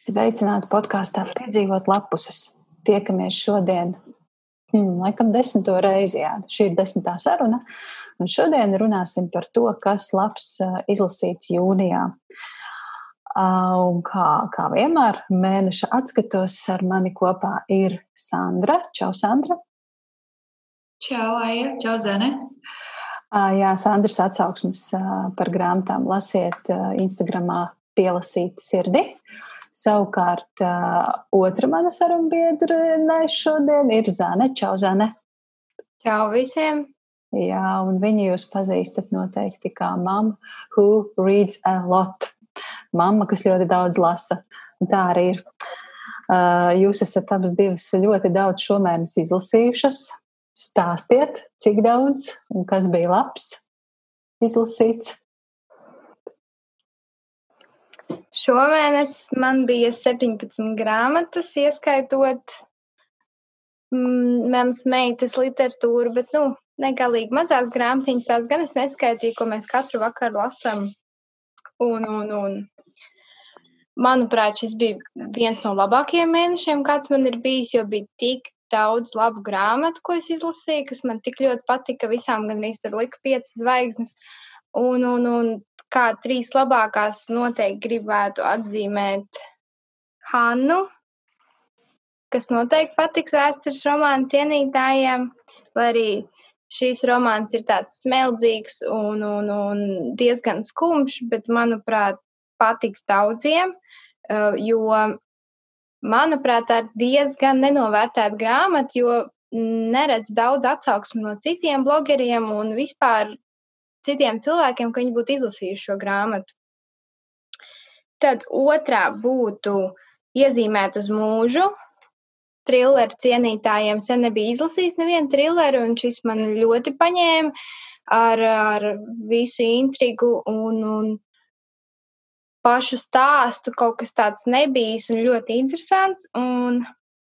Sveicināti podkāstā Piedzīvot lapuses. Tiekamies šodien, hmm, laikam, desmito reizi. Jā. Šī ir desmitā saruna. Un šodien runāsim par to, kas labs izlasīts jūnijā. Un kā, kā vienmēr, mēneša atskatos ar mani kopā ir Sandra. Čau, Sandra! Čau, Aija! Čau, Zene! Jā, Sandras atsauksmes par grāmatām lasiet Instagramā pielasīt sirdi. Savukārt otra mana sarunbiedrene šodien ir Zane. Čau, Zane! Čau visiem! Jā, un viņu jūs pazīstat noteikti kā mamma, who reads a lot. Mamma, kas ļoti daudz lasa. Un tā arī ir. Jūs esat abas divas ļoti daudz šomēnes izlasījušas. Stāstiet, cik daudz un kas bija labs izlasīts. Šomēnes man bija 17 grāmatas, ieskaitot mm, manas meitas literatūru, bet, nu, negalīgi mazās grāmatiņas, tās gan es neskaitīju, ko mēs katru vakaru lasām. Un, un, un, manuprāt, šis bija viens no labākajiem mēnešiem, kāds man ir bijis, jo bija tik daudz labu grāmatu, ko es izlasīju, kas man tik ļoti patika. Visām gan arī tur lika piecas zvaigznes. Un, un, un kā trīs labākās noteikti gribētu atzīmēt Hannu, kas noteikti patiks vēstures romānu cienītājiem, lai arī šīs romāns ir tāds smeldzīgs un, un, un diezgan skumjš, bet, manuprāt, patiks daudziem, uh, jo, manuprāt, tā ir diezgan nenovērtēta grāmata, jo neredz daudz atsauksmu no citiem blogeriem un vispār citiem cilvēkiem, ka viņi būtu izlasījuši šo grāmatu. Tad otrā būtu iezīmēt uz mūžu. Trilleru cienītājiem sen nebija izlasījis nevienu trilleru, un šis man ļoti paņēma ar, ar visu intrigu un, un pašu stāstu. Kaut kas tāds nebijis un ļoti interesants. Un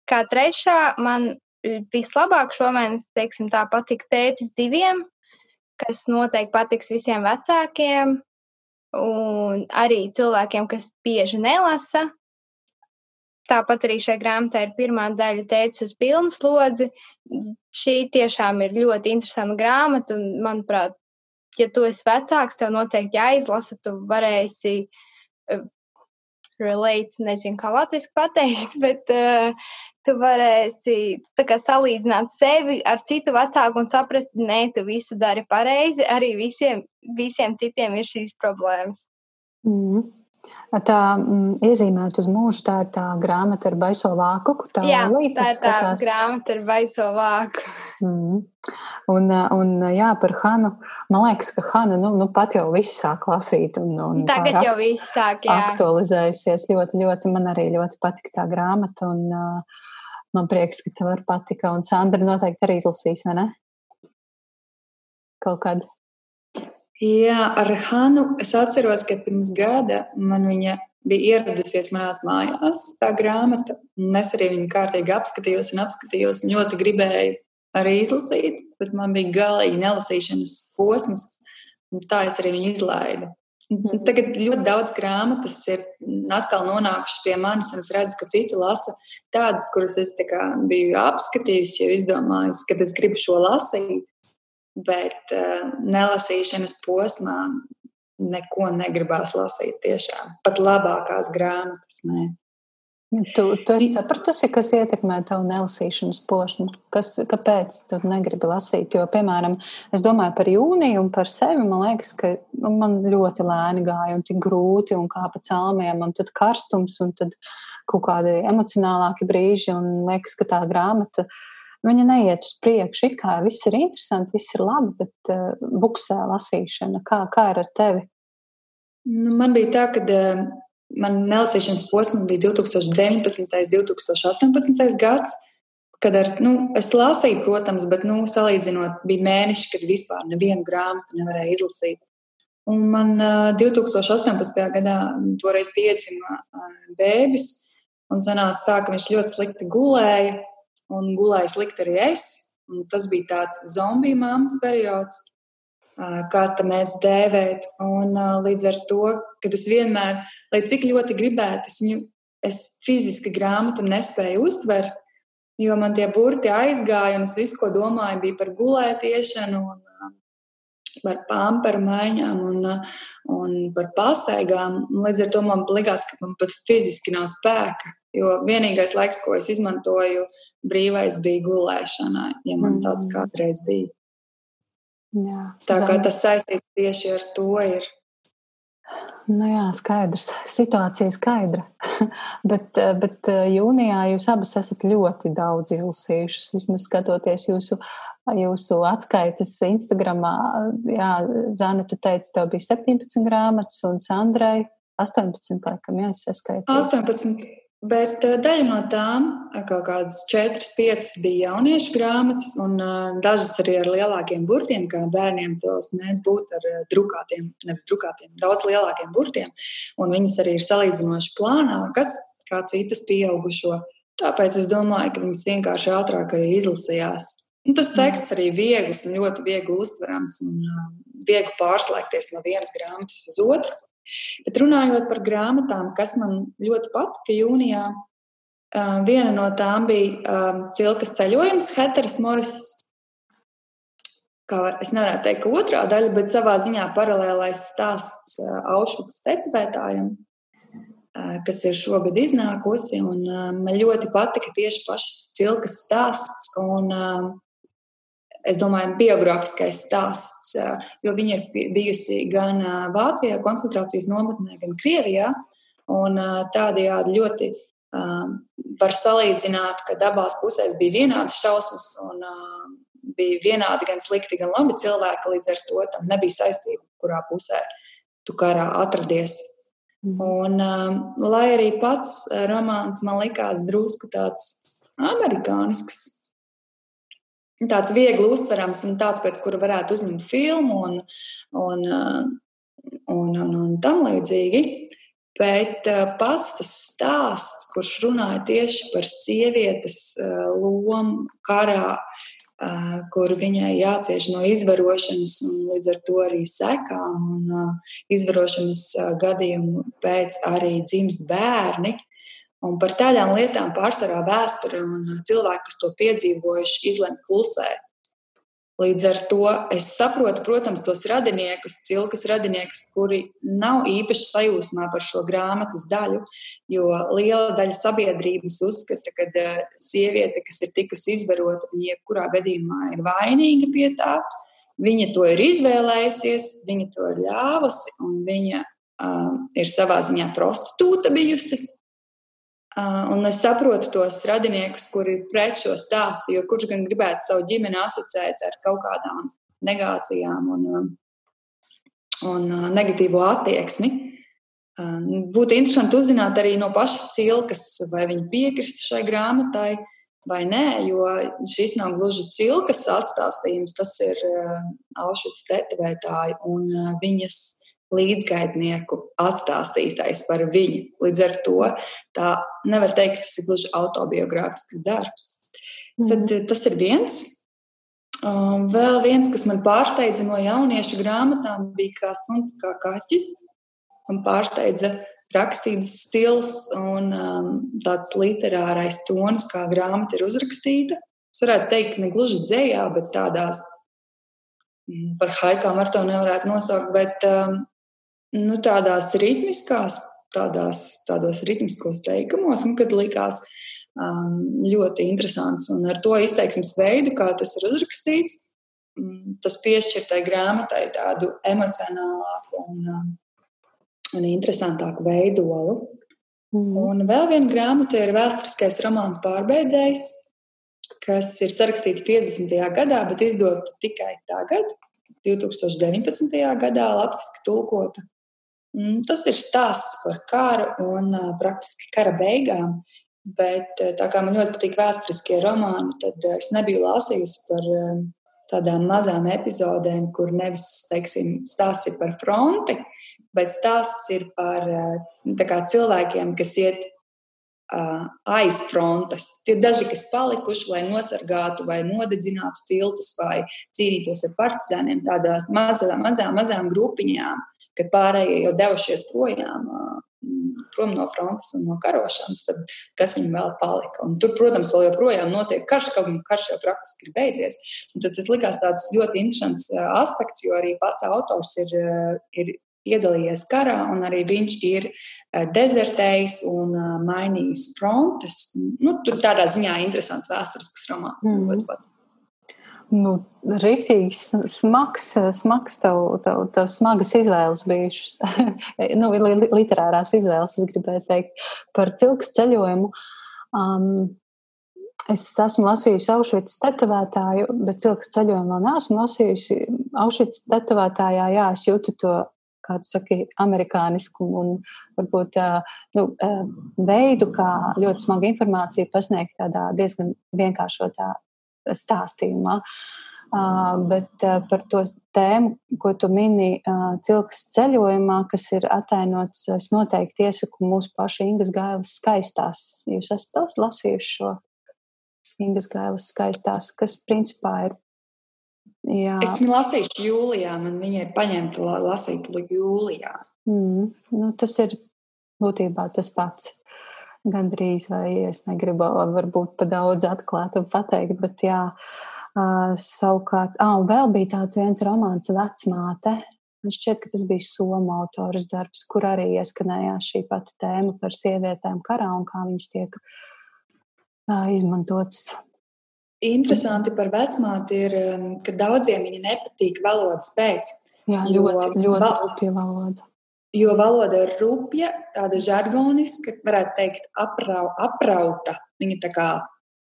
kā trešā, man vislabāk šomēnes, teiksim, tā patika tētis diviem, kas noteikti patiks visiem vecākiem un arī cilvēkiem, kas bieži nelasa. Tāpat arī šai grāmatai ir pirmā daļa teicis uz pilnu slodzi. Šī tiešām ir ļoti interesanta grāmata, un, manuprāt, ja tu esi vecāks, tev noteikti jāizlasa, tu varēsi uh, relate, nezinu, kā latviešu pateikt, bet uh, tu varēsi kā, salīdzināt sevi ar citu vecāku un saprast, nē, tu visu dari pareizi. Arī visiem, visiem citiem ir šīs problēmas. Mm. Tā mm, iezīmēta uz mūžu, tā ir tā grāmata ar baiso vāku, kur tā jā, tā ir tā skatās. grāmata ar baiso vāku. Mm. Un, un jā, par Hanu, man liekas, ka Hana, nu, nu pat jau visi sāk lasīt. Un, un Tagad jau visi sāk, jā. Aktualizējusies ļoti, ļoti, man arī ļoti patika tā grāmata. Un, uh, Man prieks, ka tev patika. Un Sandra noteikti arī izlasīs, vai ne? Kaut kad. Jā, ar Hanu es atceros, ka pirms gada man viņa bija ieradusies manās mājās, tā grāmata. Es arī viņu kārtīgi apskatījos un apskatījos, un ļoti gribēju arī izlasīt, bet man bija galīgi nelasīšanas posms, un tā es arī viņu izlaidu. Mhm. Tagad ļoti daudz grāmatas ir atkal nonākušas pie manis, un es redzu, ka citi lasa tādas, kuras es biju apskatījusi, jau izdomājusi, ka es gribu šo lasīt, bet uh, nelasīšanas posmā neko negribās lasīt tiešām. Pat labākās grāmatas. Ne. Tu, tu esi sapratusi, kas ietekmē tavu nelasīšanas posmu? Kas, kāpēc tu negribi lasīt? Jo, piemēram, es domāju par jūniju un par sevi. Man liekas, ka nu, man ļoti lēni gāja un tik grūti un kā pa celmiem, un tad karstums un tad kaut kādi emocionālāki brīži. Un liekas, ka tā grāmata viņa neiet uz priekšu. It kā viss ir interesanti, viss ir labi, bet uh, buksē lasīšana. Kā, kā ir ar tevi? Nu, man bija tā, ka. Uh man nelasīšanas posms bija 2019. un 2018. gads. Kad ar, nu, es lasīju, protams, bet nu, salīdzinot, bija mēneši, kad vispār nevienu grāmatu nevarēju izlasīt. Un man uh, 2018. gadā toreiz piedzima uh, bērns, un sanāca tā, ka viņš ļoti slikti gulēja, un gulēja slikti arī es. Un tas bija tāds zombiju māmas periods kā tā mēdz dēvēt. Un līdz ar to, ka es vienmēr, lai cik ļoti gribētu, es viņu es fiziski grāmatu nespēju uztvert, jo man tie burti aizgāja, un es visu, ko domāju, bija par gulētiešanu un par pamperu maiņām un, un par pastaigām. Līdz ar to man likās, ka man pat fiziski nav spēka, jo vienīgais laiks, ko es izmantoju, brīvais bija gulēšanai, ja man tāds mm. kādreiz bija. Jā, Tā kā tas saistīts tieši ar to ir. Nu jā, skaidrs. Situācija skaidra. bet, bet jūnijā jūs abas esat ļoti daudz izlasījušas. Vismaz skatoties jūsu jūsu atskaites Instagramā. Jā, Zana, tu teici, tev bija 17 grāmatas, un Sandrai 18, laikam, jā, es saskaitīju. 18. Bet uh, daļa no tām, kaut kādas 4, 5 bija jauniešu grāmatas, un uh, dažas arī ar lielākiem burtiem, kā bērniem tos mēdz būt ar drukātiem, nevis drukātiem, daudz lielākiem burtiem. Un viņas arī ir salīdzinoši plānākas kā citas pieaugušo. Tāpēc es domāju, ka viņas vienkārši ātrāk arī izlasījās. Un tas teksts arī viegls un ļoti viegli uztverams un viegli pārslēgties no vienas grāmatas uz otru. Bet runājot par grāmatām, kas man ļoti patika jūnijā, viena no tām bija Cilkas ceļojums, Heteras Morisas. Kā es nevarētu teikt, ka otrā daļa, bet savā ziņā paralēlais stāsts Aušvicas tetovētājiem, kas ir šogad iznākusi. Man ļoti patika tieši pašas Cilkas stāsts. Un, es domāju, biogrāfiskais stāsts, jo viņa ir bijusi gan Vācijā, koncentrācijas nometnē, gan Krievijā. Un tādējādi ļoti var salīdzināt, ka abās pusēs bija vienādas šausmas un bija vienādi gan slikti, gan labi cilvēki. Līdz ar to tam nebija saistība, kurā pusē tu karā atradies. Mm. Un, lai arī pats romāns man likās drusku tāds amerikānisks, tāds viegli uztverams un tāds, pēc kura varētu uzņemt filmu un, un, un, un, un tam līdzīgi. Bet pats tas stāsts, kurš runāja tieši par sievietes lomu karā, kur viņai jācieš no izvarošanas un līdz ar to arī sekām un izvarošanas gadījumu pēc arī dzimst bērni, Un par tādām lietām pārsvarā vēsture un cilvēki, kas to piedzīvojuši, izlemj klusēt. Līdz ar to es saprotu, protams, tos radiniekus, cilkas radiniekus, kuri nav īpaši sajūsmā par šo grāmatas daļu, jo liela daļa sabiedrības uzskata, ka eh, sieviete, kas ir tikusi izvarota, viņa jebkurā gadījumā ir vainīga pie tā. Viņa to ir izvēlējusies, viņa to ir ļāvusi, un viņa um, ir savā ziņā prostitūta bijusi. Un es saprotu tos radiniekus, kuri ir pret šo stāstu, jo kurš gan gribētu savu ģimeni asociēt ar kaut kādām negācijām un, un negatīvo attieksmi. Būtu interesanti uzzināt arī no paša cilkas, vai viņi piekristu šai grāmatai vai nē, jo šis nav gluži cilkas atstāstījums, tas ir Aušvicas tetovētāji un viņas līdzgaitnieku atstāstītais par viņu. Līdz ar to tā nevar teikt, ka tas ir gluži autobiogrāfisks darbs. Mm. Tad eh, tas ir viens. Um, vēl viens, kas man pārsteidza no jauniešu grāmatām, bija kā suns, kā kaķis. Man pārsteidza rakstības stils un um, tāds literārais tons, kā grāmata ir uzrakstīta. Es varētu teikt, ne gluži dzējā, bet tādās mm, par haikām ar to nevarētu nosaukt, bet um, nu, tādās ritmiskās, tādās, tādos ritmiskos teikumos, nu, kad likās um, ļoti interesants. Un ar to izteiksmes veidu, kā tas ir uzrakstīts, um, tas piešķir tai grāmatai tādu emocionālāku un, um, un interesantāku veidolu. Mm. Un vēl viena grāmata ir vēsturiskais romāns Pārbeidzējs, kas ir sarakstīta 50. gadā, bet izdota tikai tagad, 2019. gadā, latviešu tulkota. Mm, tas ir stāsts par karu un praktiski kara beigām. Bet tā kā man ļoti patīk vēsturiskie romāni, tad es nebiju lasījusi par tādām mazām epizodēm, kur nevis teiksim, stāsts ir par fronti, bet stāsts ir par kā, cilvēkiem, kas iet aiz frontes. Tie daži, kas palikuši, lai nosargātu vai nodedzinātu tiltus vai cīnītos ar partizāniem, tādās mazām, mazām, mazām grupiņām kad pārējie jau devušies projām prom no frontes un no karošanas, tad kas viņam vēl palika? Un tur, protams, vēl joprojām notiek karš, kaut gan karš jau praktiski ir beidzies. Un tad tas likās tāds ļoti interesants aspekts, jo arī pats autors ir, ir piedalījies karā, un arī viņš ir dezertējis un mainījis frontes. Nu, tur tādā ziņā interesants vēsturisks romāns. Mm. -hmm. Nu, Rīktīgi smags, smags tev, tev, tev smagas izvēles bijušas. nu, literārās izvēles, es gribēju teikt, par cilks ceļojumu. Um, es esmu lasījusi Aušvicas tetovētāju, bet cilks ceļojumu vēl neesmu lasījusi. Aušvicas tetovētājā, jā, es jūtu to, kā tu saki, amerikāniskumu un varbūt nu, veidu, kā ļoti smagu informāciju pasniegt tādā diezgan vienkāršotā stāstījumā. Uh, bet uh, par to tēmu, ko tu mini uh, cilks ceļojumā, kas ir atainots, es noteikti iesaku mūsu pašu Ingas Gailas skaistās. Jūs esat lasījuši šo Ingas Gailas skaistās, kas principā ir. Jā. Esmu lasījuši jūlijā, man viņa ir paņemta lasīt jūlijā. Mm, nu, tas ir būtībā tas pats gandrīz, vai es negribu varbūt pa daudz atklāt un pateikt, bet jā, uh, savukārt, ah, un vēl bija tāds viens romāns Vecmāte. Man šķiet, ka tas bija Soma autors darbs, kur arī ieskanējās šī pati tēma par sievietēm karā un kā viņas tiek uh, izmantotas. Interesanti par vecmāti ir, ka daudziem viņa nepatīk valodas pēc. Jā, ļoti, ļoti rupja valoda. Jo valoda ir rupja, tāda žargoniska, varētu teikt, aprau, aprauta. Viņa tā kā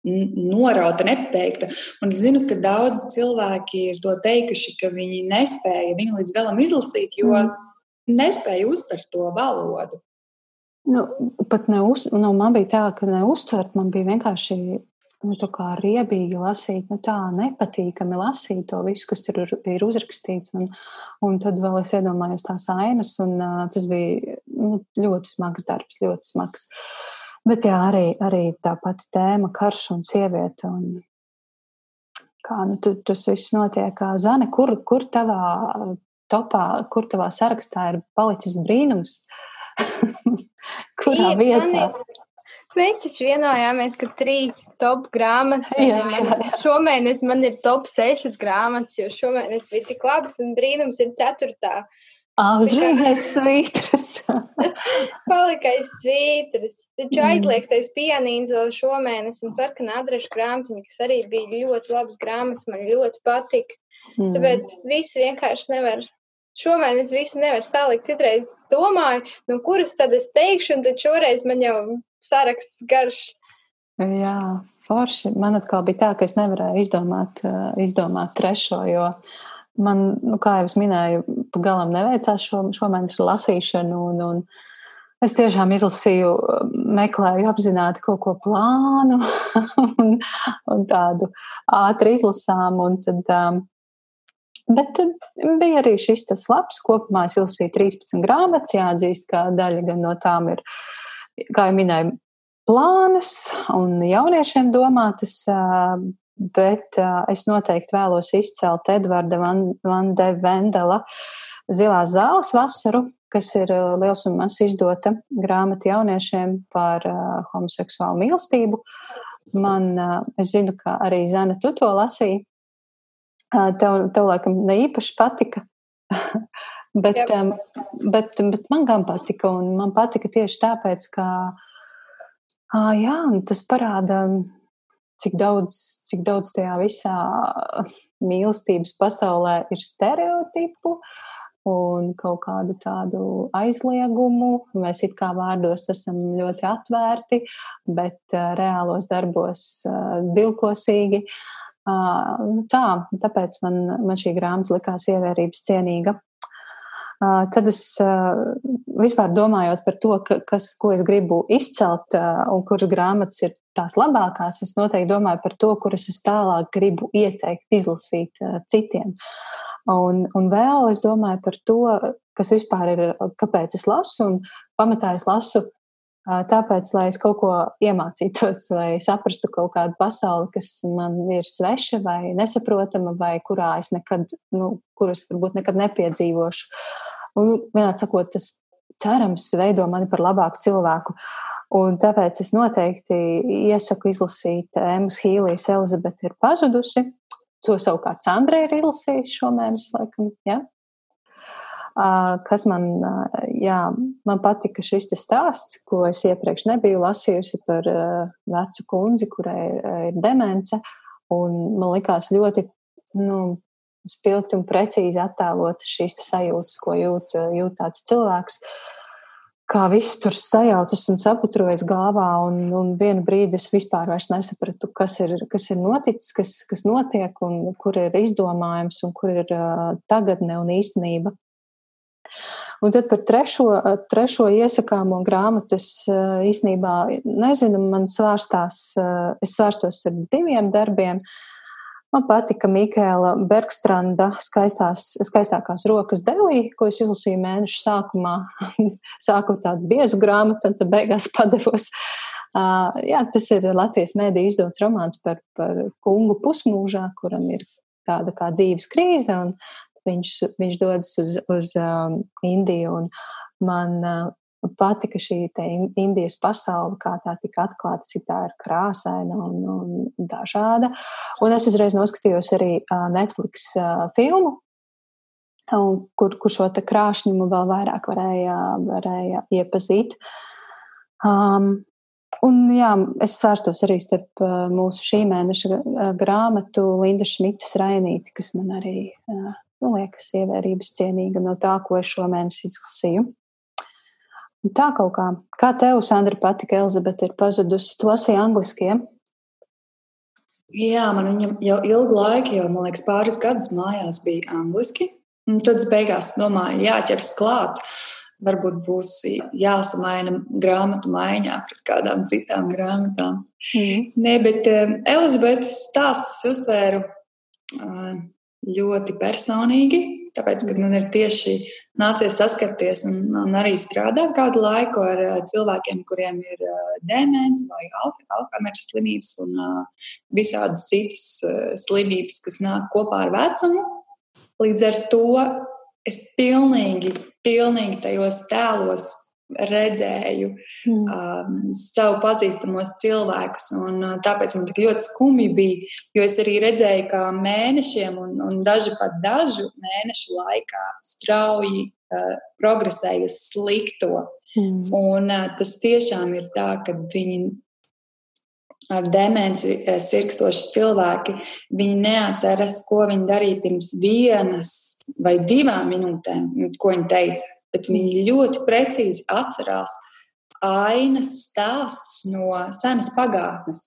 norauta, nepabeigta. Un es zinu, ka daudz cilvēki ir to teikuši, ka viņi nespēja viņu līdz galam izlasīt, jo mm. nespēja uztvert to valodu. Nu, pat neuz, nu, man bija tā, ka neuztvert, man bija vienkārši nu, tā kā riebīgi lasīt, nu, tā nepatīkami lasīt to visu, kas tur ir uzrakstīts. Un, un tad vēl es iedomājos tās ainas, un uh, tas bija nu, ļoti smags darbs, ļoti smags. Bet jā, arī, arī tā pati tēma, karš un sieviete. Un, kā nu, tu, tas viss notiek, Zane, kur, kur tavā topā, kur tavā sarakstā ir palicis brīnums? Kurā vietā? Man, Mēs taču vienojāmies, ka trīs top grāmatas. Jā, jā, jā. Šomēnes man ir top sešas grāmatas, jo šomēnes bija tik labs un brīnums ir ceturtā. Uzreiz aiz svītras. Palika aiz svītras. Taču mm. aizliegtais pianīns vēl šomēnes un sarkanā adrešu grāmatiņa, kas arī bija ļoti labas grāmatas, man ļoti patika. Mm. Tāpēc visu vienkārši nevar šomēnes visu nevar salikt. Citreiz domāju, nu, kuras tad es teikšu, un tad šoreiz man jau saraksts garš. Jā, forši. Man atkal bija tā, ka es nevarēju izdomāt, eh, izdomāt trešo, jo man, nu, kā jau es minēju, pagalām neveicās šo, šomēnes ar lasīšanu. Un, un es tiešām izlasīju, meklēju apzināti kaut ko plānu un, un tādu ātri izlasām. Un tad, um, Bet bija arī šis tas labs. Kopumā es izlasīju 13 grāmatas. Jāatzīst, ka daļa no tām ir kā jau minēju, plānas un jauniešiem domātas, bet es noteikti vēlos izcelt Edvarda Van, Van de Vendela Zilās zāles vasaru, kas ir liels un mazs izdota grāmata jauniešiem par homoseksuālu mīlestību. Man, es zinu, ka arī Zana, tu to lasīji. Tev, tev laikam ne īpaši patika. Bet, um, bet, bet man gan patika, un man patika tieši tāpēc, ka ah, jā, tas parāda, cik daudz, cik daudz tajā visā mīlestības pasaulē ir stereotipu un kaut kādu tādu aizliegumu. Mēs it kā vārdos esam ļoti atvērti, bet uh, reālos darbos uh, dilkosīgi. Uh, tā, tāpēc man, man šī grāmata likās ievērības cienīga. Tad es vispār domājot par to, kas, ko es gribu izcelt un kuras grāmatas ir tās labākās, es noteikti domāju par to, kuras es tālāk gribu ieteikt, izlasīt citiem. Un, un vēl es domāju par to, kas vispār ir, kāpēc es lasu, un pamatā es lasu tāpēc, lai es kaut ko iemācītos, vai saprastu kaut kādu pasauli, kas man ir sveša vai nesaprotama, vai kurā es nekad, nu, kuras varbūt nekad nepiedzīvošu. Un, vienmēr sakot, tas cerams, veido mani par labāku cilvēku. Un tāpēc es noteikti iesaku izlasīt Emmas Hīlijas Elizabete ir pazudusi. To savukārt Sandra ir izlasījusi šomēnes, laikam, ja? Kas man, jā, man patika šis stāsts, ko es iepriekš nebiju lasījusi par vecu kundzi, kurai ir demence. Un man likās ļoti nu, spilgti un precīzi attēlot šīs sajūtas, ko jūt, jūt tāds cilvēks. Kā viss tur sajaucas un saputrojas galvā, un, un vienu brīdi es vispār nesapratu, kas ir, kas ir noticis, kas, kas notiek, un kur ir izdomājums, un kur ir uh, tagadne un īstenība. Un tad par trešo, trešo iesakāmo grāmatu es īstenībā nezinu, man svārstās, es svārstos ar diviem darbiem. Man patika Mikēla Bergstranda skaistās, skaistākās rokas delī, ko es izlasīju mēnešu sākumā. Sāku tādu biezu grāmatu, un tad beigās padevos. Uh, jā, tas ir Latvijas mēdī izdots romāns par, par kungu pusmūžā, kuram ir tāda kā dzīves krīze, un viņš, viņš dodas uz, uz um, Indiju. Man uh, patika šī Indijas pasaule, kā tā tika atklāta, cik tā ir krāsaina un, un dažāda. Un es uzreiz noskatījos arī Netflix filmu. Kur, kur šo krāšņumu vēl vairāk varēja, varēja iepazīt. Um, Un, jā, es sāstos arī starp mūsu šī mēneša grāmatu Linda Šmitas Rainīti, kas man arī nu, liekas ievērības cienīga no tā, ko es šomēnes izlasīju. Tā kaut kā, kā tev, Sandra, patika, Elizabete ir pazudusi, tu lasīji angliskiem? Jā, man viņam jau ilgu laiku, jau, man liekas, pāris gadus mājās bija angliski. Un tad es beigās domāju, jāķers klāt. Varbūt būs jāsamaina grāmatu maiņā pret kādām citām grāmatām. Mm. Nē, bet uh, Elizabetes stāstus uztvēru uh, ļoti personīgi, tāpēc, ka man ir tieši nācies saskarties un, un arī strādāt kādu laiku ar cilvēkiem, kuriem ir demence vai Alzheimer's slimības un visādas citas slimības, kas nāk kopā ar vecumu. Līdz ar to es pilnīgi, pilnīgi tajos tēlos redzēju mm. um, savu pazīstamos cilvēkus. Un, uh, tāpēc man tik ļoti skumji bija, jo es arī redzēju, kā mēnešiem un, un daži pat dažu mēnešu laikā strauji uh, progresēja uz slikto. Mm. Un, uh, tas tiešām ir tā, ka viņi ar demenci uh, sirkstoši cilvēki, viņi neatceras, ko viņi darīja pirms vienas vai divām minūtēm, ko viņi teica bet viņi ļoti precīzi atcerās ainas stāstus no senas pagātnes.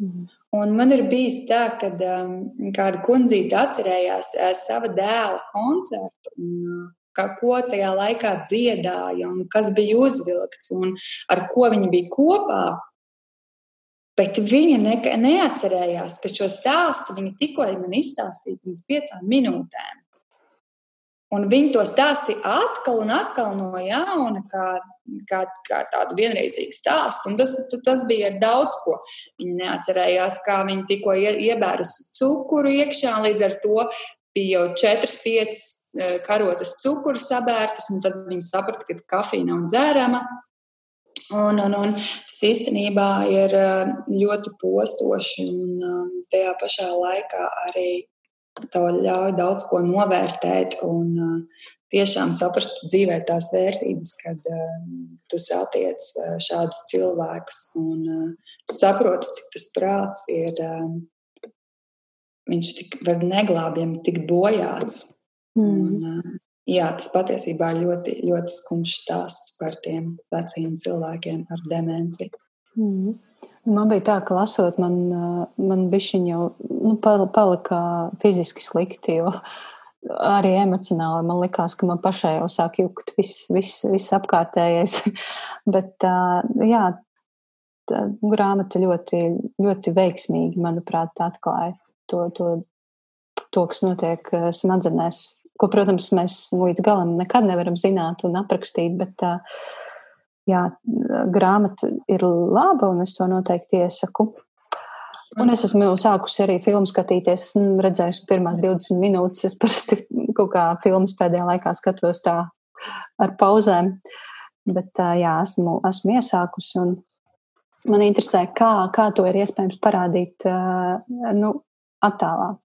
Mm. Un man ir bijis tā, ka um, kāda kundzīte atcerējās uh, sava dēla koncertu. Un, uh, kā, ko tajā laikā dziedāja, un kas bija uzvilkts, un ar ko viņi bija kopā. Bet viņa ne, neatcerējās, ka šo stāstu viņa tikko man izstāstīja pirms piecām minūtēm. Un viņi to stāstīja atkal un atkal no jauna, kā, kā, kā tādu vienreizīgu stāstu. Un tas, tas bija ar daudz ko. Viņi neatcerējās, kā viņi tikko iebēras cukuru iekšā, līdz ar to bija jau 4-5 e, karotas cukuru sabērtas, un tad viņi saprata, ka kafija nav dzērama. Un, un, un tas īstenībā ir e, ļoti postoši, un e, tajā pašā laikā arī tev ļauj daudz ko novērtēt un uh, tiešām saprast dzīvē tās vērtības, kad uh, tu satiec uh, šādus cilvēkus un saproti, cik tas prāts ir. Viņš tik var neglābjami tikt bojāts. Mm. Un, jā, tas patiesībā ir ļoti, ļoti skumjš stāsts par tiem veciem cilvēkiem ar demenci. Mm. Man bija tā, ka lasot, man, man bišķiņ jau nu, palika fiziski slikti, jo arī emocionāli man likās, ka man pašai jau sāk jukt viss, viss, viss apkārtējais. Bet jā, tā grāmata ļoti, ļoti veiksmīgi, manuprāt, atklāja to, to, to, kas notiek smadzenēs, ko, protams, mēs līdz galam nekad nevaram zināt un aprakstīt, bet uh, jā, grāmata ir laba, un es to noteikti iesaku. Un es esmu sākusi arī filmu skatīties, redzējusi pirmās 20 minūtes. Es parasti kaut kā filmas pēdējā laikā skatos tā ar pauzēm. bet jā, esmu, esmu iesākusi. Man interesē, kā, kā to ir iespējams parādīt nu, attālāk.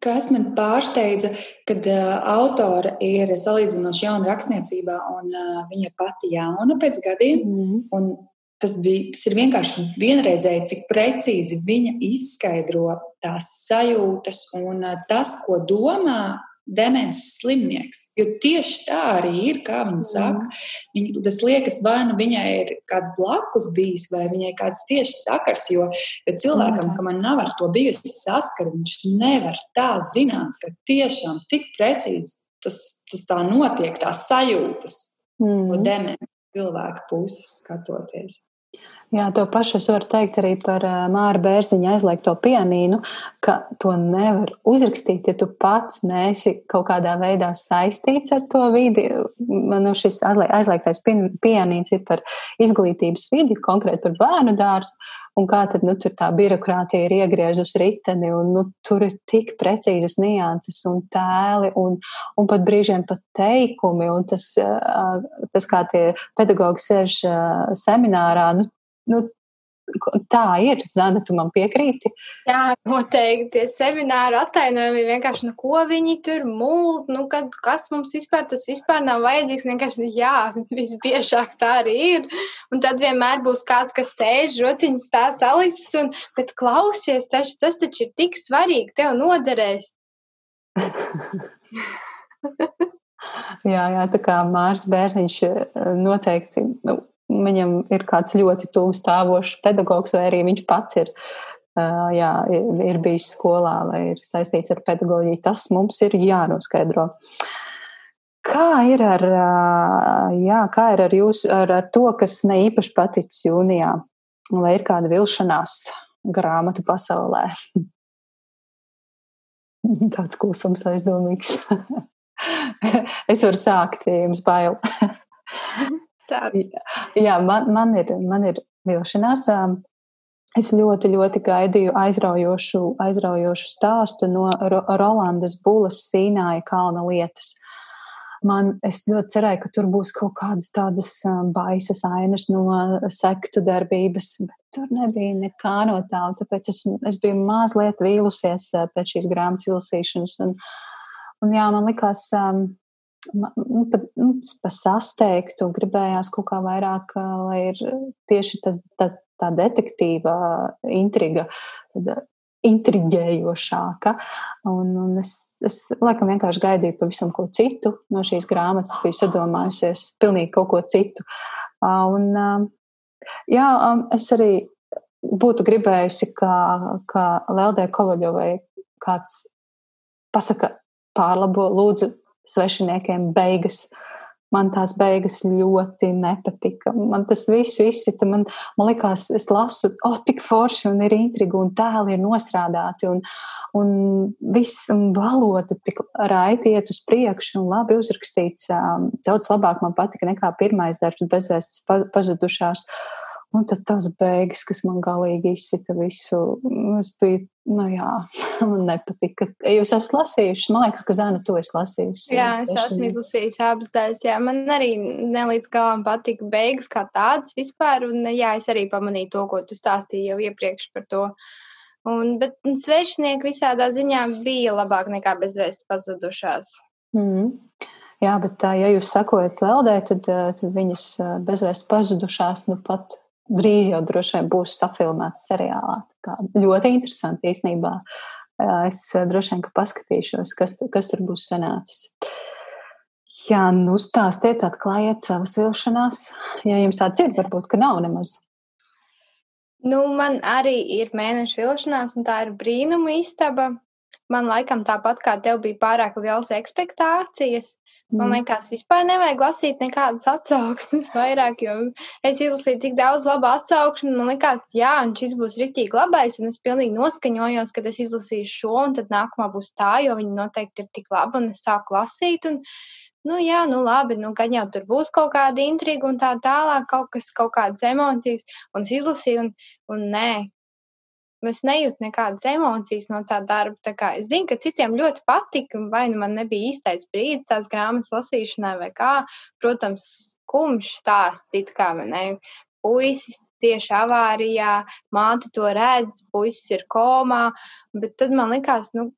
Kas man pārsteidza, kad uh, autore ir salīdzinoši jauna rakstniecībā, un uh, viņa ir pati jauna pēc gadiem. Mm -hmm. Tas, bija, tas ir vienkārši vienreizēji, cik precīzi viņa izskaidro tās sajūtas un uh, tas, ko domā demences slimnieks. Jo tieši tā arī ir, kā viņa saka. Viņa, tas liekas, vai nu viņai ir kāds blakus bijis, vai viņai kāds tieši sakars. Jo, jo cilvēkam, kam nav ar to bijusi saskara, viņš nevar tā zināt, ka tiešām tik precīzi tas, tas tā notiek, tās sajūtas mm. no demences cilvēka puses skatoties. Jā, to pašu es varu teikt arī par Māra Bērziņa aizliegto pianīnu, ka to nevar uzrakstīt, ja tu pats neesi kaut kādā veidā saistīts ar to vidi. Nu, šis aizliegtais pianīns ir par izglītības vidi, konkrēti par bērnu dārstu. Un kā tad nu, tā birokrātija ir iegriezusi riteni, un nu, tur ir tik precīzas nianses un tēli, un, un pat brīžiem pat teikumi. Un tas, tas kā tie pedagogi sēž seminārā, nu, nu, tā ir. Zana, tu man piekrīti? Jā, noteikti. Tie semināri attainojumi vienkārši, nu, ko viņi tur mūl, nu, kad, kas mums vispār tas vispār nav vajadzīgs. Vienkārši, nu, jā, visbiežāk tā arī ir. Un tad vienmēr būs kāds, kas sēž, rociņas tā salicis, un, bet klausies, taču, tas taču ir tik svarīgi, tev noderēs. jā, jā, tā kā Mārs Bērziņš eh, noteikti nu, viņam ir kāds ļoti tuvu stāvošs pedagogs, vai arī viņš pats ir, jā, ir bijis skolā vai ir saistīts ar pedagoģiju. Tas mums ir jānoskaidro. Kā ir ar, jā, kā ir ar, jūs, ar, ar to, kas ne īpaši paticis jūnijā? Vai ir kāda vilšanās grāmatu pasaulē? Tāds klusums aizdomīgs. es varu sākt, ja jums bail. Jā, man, man, ir, man ir vilšanās. Es ļoti, ļoti gaidīju aizraujošu, aizraujošu stāstu no Rolandas Bulas Sīnāja kalna lietas. Man, es ļoti cerēju, ka tur būs kaut kādas tādas baisas ainas no sektu darbības, bet tur nebija nekā no tā. Tāpēc es, es biju mazliet vīlusies pēc šīs grāmatas izlasīšanas. Un, un jā, man likās, nu, pat, nu, pa sasteigtu, gribējās kaut kā vairāk, lai ir tieši tas, tas tā detektīva intriga, intriģējošāka. Un, un es, es laikam vienkārši gaidīju pavisam ko citu no šīs grāmatas, biju sadomājusies pilnīgi kaut ko citu. Un, jā, es arī būtu gribējusi, ka, ka Leldē Kovaļovai kāds pasaka, pārlabo, lūdzu, svešiniekiem beigas. Man tās beigas ļoti nepatika. Man tas viss izsita. Man, man liekas, es lasu, oh, tik forši, un ir intriga, un tēli ir nostrādāti, un, un viss un valoda tik raiti iet uz priekšu, un labi uzrakstīts. Daudz labāk man patika nekā pirmais darbs, bezvēsts pazudušās. Pa Un tad tas beigas, kas man galīgi izsita visu. Es biju, nu jā, man nepatika. Jūs esat lasījuši, man liekas, ka Zana to es lasījusi. Jā, es esmu izlasījusi abas daļas. Jā, man arī nelīdz galam patika beigas kā tādas vispār. Un jā, es arī pamanīju to, ko tu stāstīji jau iepriekš par to. Un, bet svešinieki visādā ziņā bija labāk nekā bezvēsts pazudušās. Mm. Jā, bet ja jūs sakojat Leldē, tad, tad viņas bezvēsts pazudušās nu pat drīz jau droši vien būs safilmēts seriālā. Kā ļoti interesanti īstenībā. Es droši vien, ka paskatīšos, kas, kas tur būs sanācis. Jā, nu stāstiet, atklājiet savas vilšanās. Ja jums tāds ir, varbūt, ka nav nemaz. Nu, man arī ir mēneša vilšanās, un tā ir brīnuma istaba. Man laikam tāpat kā tev bija pārāk liels expectācijas. Man mm. liekas, vispār nevajag lasīt nekādas atsauksmes vairāk, jo es izlasīju tik daudz labu atsauksmi. Man liekas, jā, un šis būs rītīgi labais, un es pilnīgi noskaņojos, ka es izlasīšu šo, un tad nākamā būs tā, jo viņi noteikti ir tik labi, un es sāku lasīt. Un, nu, jā, nu labi, nu, gan jau tur būs kaut kāda intriga un tā tālāk, kaut kas, kaut kādas emocijas, un es izlasīju, un, un nē, es nejūtu nekādas emocijas no tā darba. Tā kā es zinu, ka citiem ļoti patika, vai nu man nebija īstais brīdis tās grāmatas lasīšanai, vai kā. Protams, skumjš stāsts, it kā ne. Puisis tieši avārijā, māte to redz, puisis ir komā, bet tad man likās, nu,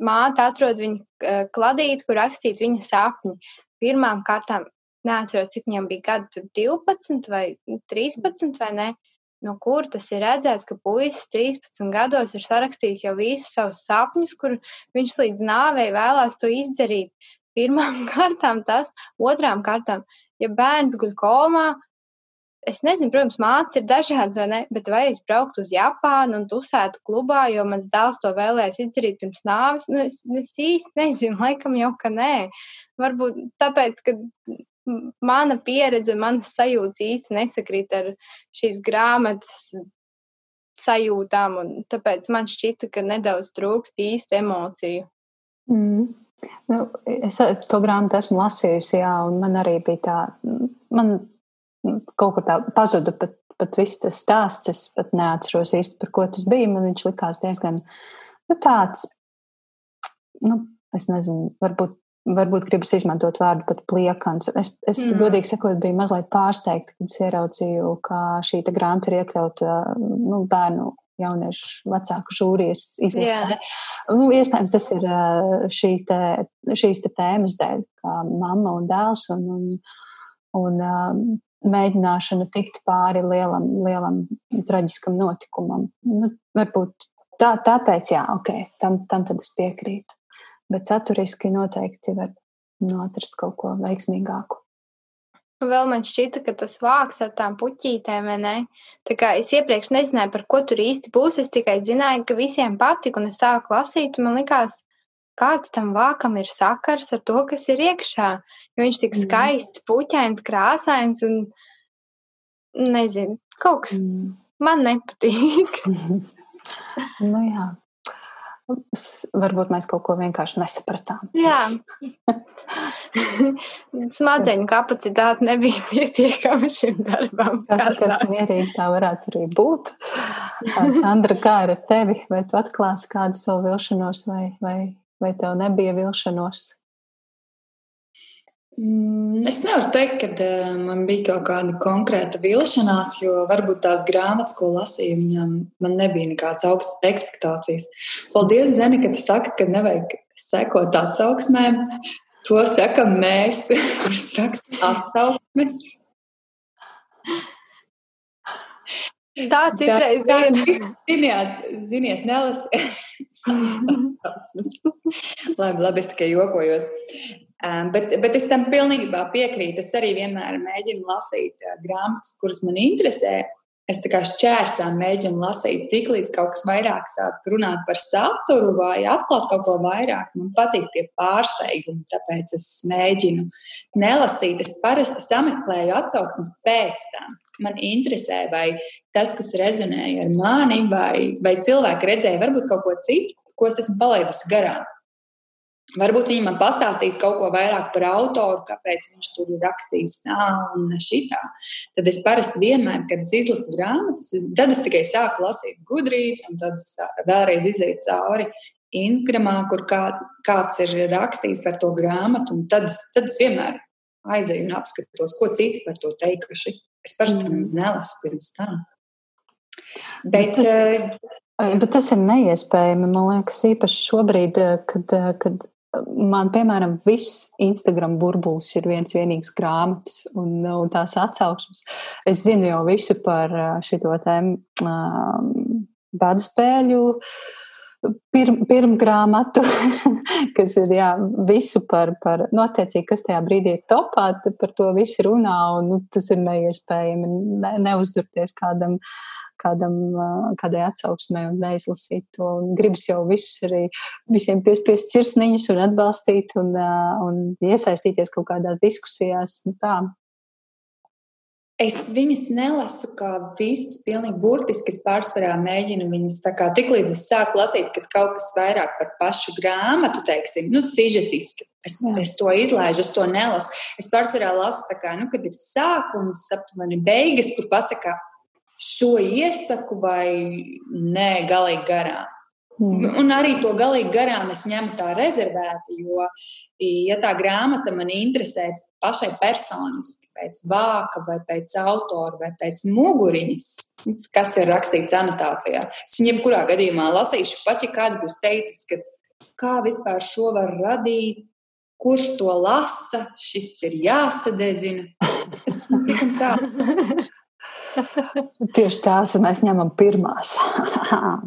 māte atrod viņu kladīti, kur rakstīt viņa sapņi. Pirmām kārtām neatceros, cik viņam bija gadi, tur 12 vai 13 vai ne. No kur tas ir redzēts, ka puisis 13 gados ir sarakstījis jau visus savus sapņus, kur viņš līdz nāvei vēlās to izdarīt. Pirmām kārtām tas, otrām kārtām, ja bērns guļ komā, es nezinu, protams, mācības ir dažādas, vai ne, bet vai es brauktu uz Japānu un tusētu klubā, jo mans dēls to vēlēs izdarīt pirms nāves, nu, es, es īsti nezinu, laikam jau, ka nē. Varbūt tāpēc, ka mana pieredze, manas sajūtas īsti nesakrīt ar šīs grāmatas sajūtām, un tāpēc man šķita, ka nedaudz trūkst īstu emociju. Mm. Nu, es, es to grāmatu esmu lasījusi, jā, un man arī bija tā, man kaut kur tā pazuda pat, pat viss tas stāsts. Es pat neatceros īsti, par ko tas bija. Man viņš likās diezgan nu, tāds, nu, es nezinu, varbūt varbūt gribas izmantot vārdu pat pliekans. Es, es mm. godīgi sakot, biju mazliet pārsteigta, kad ieraudzīju, ka šī grāmata ir iekļauta nu, bērnu. Jauniešu vecāku žūrijas izlasē. Yeah. Nu, iespējams, tas ir šī te, šīs te tēmas dēļ, kā mamma un dēls, un, un, un mēģināšana tikt pāri lielam, lielam traģiskam notikumam. Nu, varbūt tā, tāpēc, jā, ok, tam, tam tad es piekrītu bet saturiski noteikti var nu, atrast kaut ko veiksmīgāku. Vēl man šķita, ka tas vāks ar tām puķītēm, vai ne? Tā kā es iepriekš nezināju, par ko tur īsti būs. Es tikai zināju, ka visiem patika, un es sāku lasīt, un man likās, kāds tam vākam ir sakars ar to, kas ir iekšā. Jo viņš tik mm. skaists, puķains, krāsains, un nezinu, kaut kas mm. man nepatīk. nu jā, Varbūt mēs kaut ko vienkārši nesapratām. Jā, smadzeņu kapacitāte nebija pietiekama šim darbam. Tas, kas mierīgi tā varētu arī būt. Sandra, kā ar tevi? Vai tu atklāsi kādu savu vilšanos, vai, vai, vai tev nebija vilšanos? Mm, es nevaru teikt, ka uh, man bija kaut kāda konkrēta vilšanās, jo varbūt tās grāmatas, ko lasīju, viņam man nebija nekādas augstas expectācijas. Paldies, Zeni, ka tu saki, ka nevajag sekot atsauksmēm. To sakam mēs, kurš raksta atsauksmes. Tā citreiz ir. Ziniet, ziniet nelasiet labi, labi, es tikai jokojos. Um, bet, bet es tam pilnībā piekrītu. Es arī vienmēr mēģinu lasīt uh, grāmatas, kuras man interesē. Es tā kā šķērsām mēģinu lasīt, tik līdz kaut kas vairāk sāk runāt par saturu vai atklāt kaut ko vairāk. Man patīk tie pārsteigumi, tāpēc es mēģinu nelasīt. Es parasti sameklēju atsauksmes pēc tam. Man interesē, vai tas, kas rezonēja ar mani, vai, vai cilvēki redzēja varbūt kaut ko citu, ko es esmu palaidusi garām. Varbūt viņi man pastāstīs kaut ko vairāk par autoru, kāpēc viņš tur ir rakstījis tā un šitā. Tad es parasti vienmēr, kad es izlasu grāmatas, tad es tikai sāku lasīt gudrības, un tad es vēlreiz izēju cauri Instagramā, kur kā, kāds ir rakstījis par to grāmatu, un tad, tad es vienmēr aizēju un apskatos, ko citi par to teikuši. Es parasti mm. nelasu pirms tam. Bet, bet, tas, uh, bet tas ir neiespējami, man liekas, īpaši šobrīd, kad, kad man, piemēram, viss Instagram burbulis ir viens vienīgs grāmatas un, un tās atsauksmes. Es zinu jau visu par šo tēmu um, badspēļu. Pirm, pirmgrāmatu, kas ir jā, visu par, par notiecīgi, nu, kas tajā brīdī ir topā, par to visu runā, un nu, tas ir neiespējami ne, neuzdurties kādam uh, kādam, kādai atsauksmē un neizlasīt to. Un gribas jau visus arī visiem piespiest sirsniņus un atbalstīt un, un iesaistīties kaut kādās diskusijās. Nu, tā. Es viņas nelasu kā visas, pilnīgi burtiski. Es pārsvarā mēģinu viņas tā kā tik līdz es sāku lasīt, kad kaut kas vairāk par pašu grāmatu, teiksim, nu, sižetiski. Es, es to izlaižu, es to nelasu. Es pārsvarā lasu tā kā, nu, kad ir sākums, aptuveni beigas, kur pasakā, šo iesaku vai nē, galīgi garām. Mm. Un arī to galīgi garām es ņemu tā rezervēti, jo, ja tā grāmata man interesē pašai personiski, pēc vāka, vai pēc autora, vai pēc muguriņas, kas ir rakstīts anotācijā. Es viņam kurā gadījumā lasīšu, pat ja kāds būs teicis, ka kā vispār šo var radīt, kurš to lasa, šis ir jāsadedzina. Es tik un tā. Tieši tās mēs ņemam pirmās.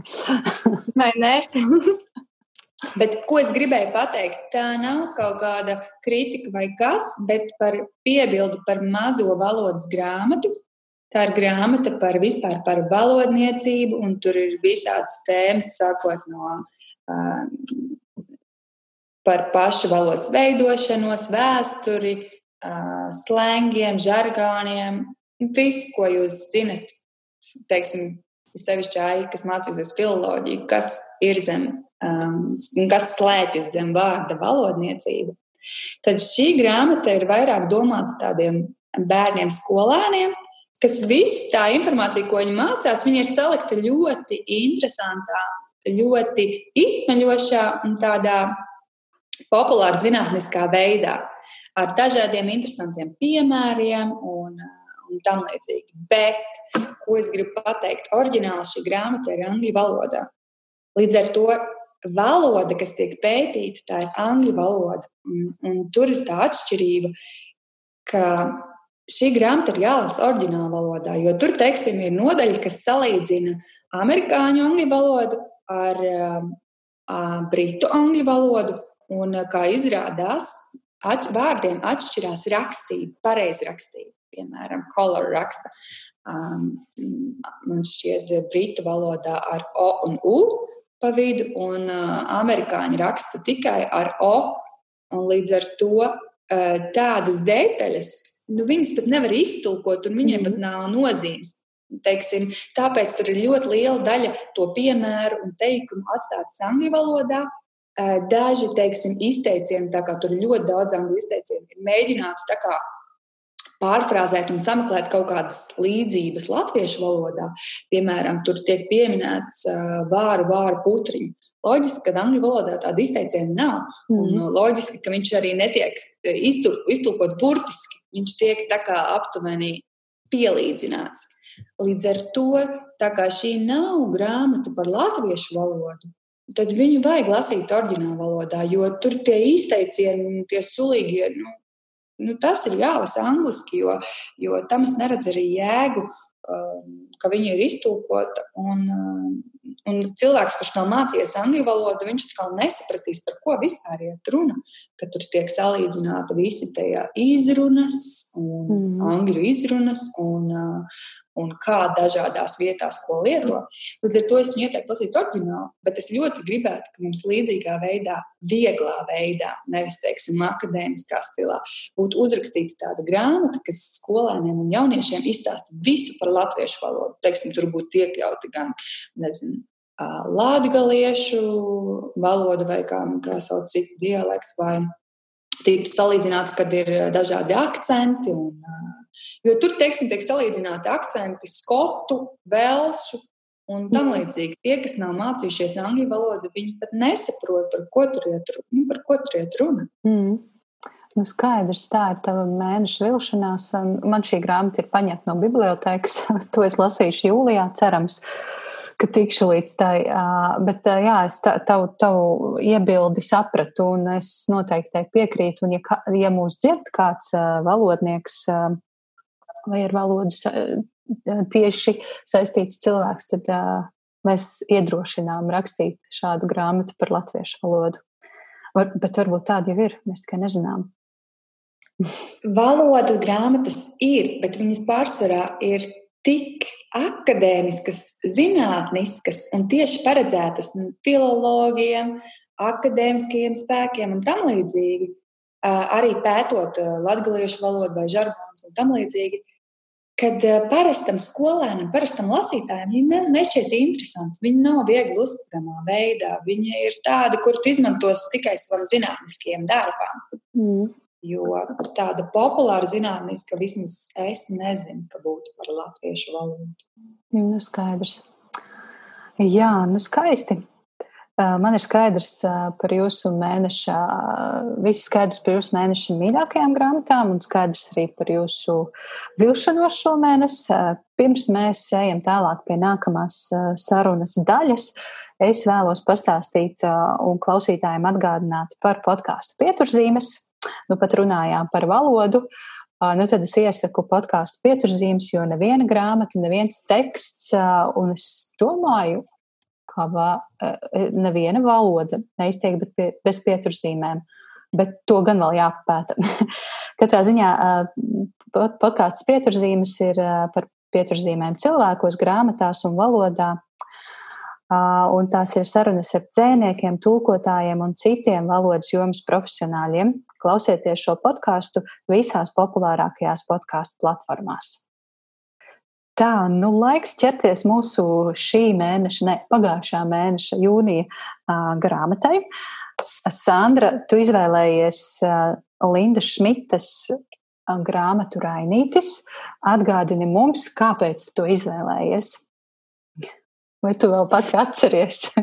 Vai ne? Bet ko es gribēju pateikt? Tā nav kaut kāda kritika vai kas, bet par piebildu par mazo valodas grāmatu. Tā ir grāmata par vispār par valodniecību, un tur ir visādas tēmas, sākot no uh, par pašu valodas veidošanos, vēsturi, uh, slēngiem, žargoniem, viss, ko jūs zinat, teiksim, sevišķi āķi, kas mācīsies filoloģiju, kas ir zem, um, kas slēpjas zem vārda valodniecība, tad šī grāmata ir vairāk domāta tādiem bērniem, skolēniem, kas viss tā informācija, ko viņi mācās, viņi ir salikta ļoti interesantā, ļoti izsmeļošā un tādā populāra zinātniskā veidā, ar dažādiem interesantiem piemēriem un un tam līdzīgi. Bet, ko es gribu pateikt, oriģināli šī grāmata ir angļu valodā. Līdz ar to valoda, kas tiek pētīta, tā ir angļu valoda. Un, un tur ir tā atšķirība, ka šī grāmata ir jālasa oriģinālā valodā, jo tur, teiksim, ir nodaļa, kas salīdzina amerikāņu angļu valodu ar uh, britu angļu valodu. Un, kā izrādās, at, vārdiem atšķirās rakstība, pareizrakstība piemēram, color raksta. Um, man šķiet, brītu valodā ar O un U pa vidu, un uh, amerikāņi raksta tikai ar O. Līdz ar to uh, tādas detaļas, nu, viņas pat nevar iztulkot, un viņiem mm. pat nav nozīmes. Teiksim, tāpēc tur ir ļoti liela daļa to piemēru un teikumu atstātas angļu valodā. Daži teiksim, izteicieni, tā kā tur ir ļoti daudz angļu izteicienu, ir mēģināti pārfrāzēt un sameklēt kaut kādas līdzības latviešu valodā. Piemēram, tur tiek pieminēts vāru, vāru putriņu. Loģiski, ka angļu valodā tāda izteiciena nav. Mm. Un loģiski, ka viņš arī netiek iztulkots burtiski. Viņš tiek tā kā aptuveni pielīdzināts. Līdz ar to, tā kā šī nav grāmata par latviešu valodu, tad viņu vajag lasīt oriģinālā valodā, jo tur tie izteicieni, tie sulīgie, nu, nu, tas ir jālasa angliski, jo, jo tam es neredzu arī jēgu, um, ka viņa ir iztūkota. Un, um, un cilvēks, kurš nav mācījies angļu valodu, viņš atkal nesapratīs, par ko vispār ir runa. Kad tur tiek salīdzināta visi tajā izrunas, un mm. angļu izrunas un, uh, un kā dažādās vietās ko lieto. Līdz ar to es ieteiktu lasīt oriģinālu, bet es ļoti gribētu, ka mums līdzīgā veidā, vieglā veidā, nevis teiksim, akadēmiskā stilā, būtu uzrakstīta tāda grāmata, kas skolēniem un jauniešiem izstāsta visu par latviešu valodu. Teiksim, tur būtu iekļauti gan, nezinu, Latviešu valoda vai kā, kā sauc cits dialekts, vai tiek salīdzināts, kad ir dažādi akcenti un Jo tur, teiksim, tiek salīdzināti akcenti skotu, velšu un tam mhm. līdzīgi. Tie, kas nav mācījušies angļu valodu, viņi pat nesaprot, par ko tur iet, nu, par ko tur iet runa. Mm. Nu, skaidrs, tā ir tā mēneša vilšanās. Man šī grāmata ir paņemta no bibliotekas. to es lasīšu jūlijā, cerams, ka tikšu līdz tai. Bet jā, es tavu, tavu iebildi sapratu, un es noteikti piekrītu. Un, ja, ja mūs dzird kāds valodnieks, vai ar valodu tieši saistīts cilvēks, tad uh, mēs iedrošinām rakstīt šādu grāmatu par latviešu valodu. Var, bet varbūt tāda jau ir, mēs tikai nezinām. Valodas grāmatas ir, bet viņas pārsvarā ir tik akadēmiskas, zinātniskas un tieši paredzētas filologiem, akadēmiskajiem spēkiem un tam līdzīgi. Arī pētot latviešu valodu vai žargons un tam līdzīgi, kad eh, parastam skolēnam, parastam lasītājam, viņi ne, nešķiet interesanti. Viņi nav viegli uztveramā veidā. Viņi ir tādi, kur tu izmantos tikai savam zinātniskiem darbām. Mm. Jo tāda populāra zinātniska vismaz es nezinu, ka būtu par latviešu valodu. Nu, skaidrs. Jā, nu skaisti. Man ir skaidrs par jūsu mēneša, viss skaidrs par jūsu mēneša mīļākajām grāmatām un skaidrs arī par jūsu vilšanos šo mēnesi. Pirms mēs ejam tālāk pie nākamās sarunas daļas, es vēlos pastāstīt un klausītājiem atgādināt par podkāstu pieturzīmes. Nu, pat runājām par valodu. Nu, tad es iesaku podkāstu pieturzīmes, jo neviena grāmata, neviens teksts, un es domāju, ka va, neviena valoda neiztiek pie, bez pieturzīmēm. Bet to gan vēl jāpapēta. Katrā ziņā podkāsts pieturzīmes ir par pieturzīmēm cilvēkos, grāmatās un valodā. Un tās ir sarunas ar dzēniekiem, tulkotājiem un citiem valodas jomas profesionāļiem. Klausieties šo podkāstu visās populārākajās podkāstu platformās. Tā, nu laiks ķerties mūsu šī mēneša, ne pagājušā mēneša jūnija uh, grāmatai. Sandra, tu izvēlējies uh, Linda Šmitas uh, grāmatu Rainītis. Atgādini mums, kāpēc tu to izvēlējies? Vai tu vēl pati atceries?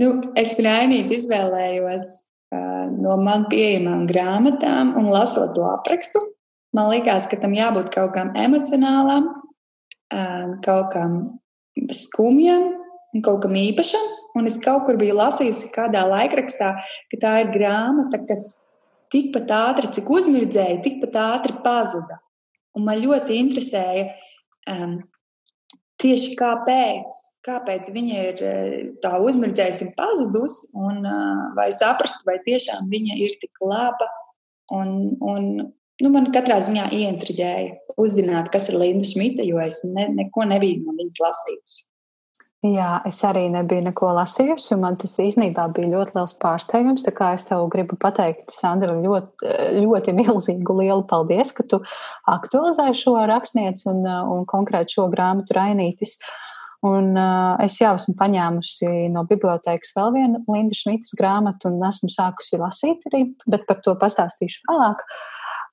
nu, es Rainīti izvēlējos uh, no man pieejamām grāmatām un lasot to aprakstu. Man liekas, ka tam jābūt kaut kam emocionālam, uh, kaut kam skumjam, kaut kam īpašam. Un es kaut kur biju lasījusi kādā laikrakstā, ka tā ir grāmata, kas tikpat ātri, cik uzmirdzēja, tikpat ātri pazuda. Un man ļoti interesēja, um, tieši kāpēc, kāpēc viņa ir eh, tā uzmirdzējusi un pazudusi, un uh, vai saprast, vai tiešām viņa ir tik laba. Un, un, nu, man katrā ziņā ieintriģēja uzzināt, kas ir Linda Šmita, jo es ne, neko nebiju no viņas lasījusi. Jā, es arī nebiju neko lasījusi, un man tas īstenībā bija ļoti liels pārsteigums. Tā kā es tev gribu pateikt, Sandra, ļoti, ļoti milzīgu lielu paldies, ka tu aktualizēji šo rakstnieci un, un konkrēti šo grāmatu Rainītis. Un uh, es jau esmu paņēmusi no bibliotekas vēl vienu Linda Šmitas grāmatu un esmu sākusi lasīt arī, bet par to pastāstīšu vēlāk.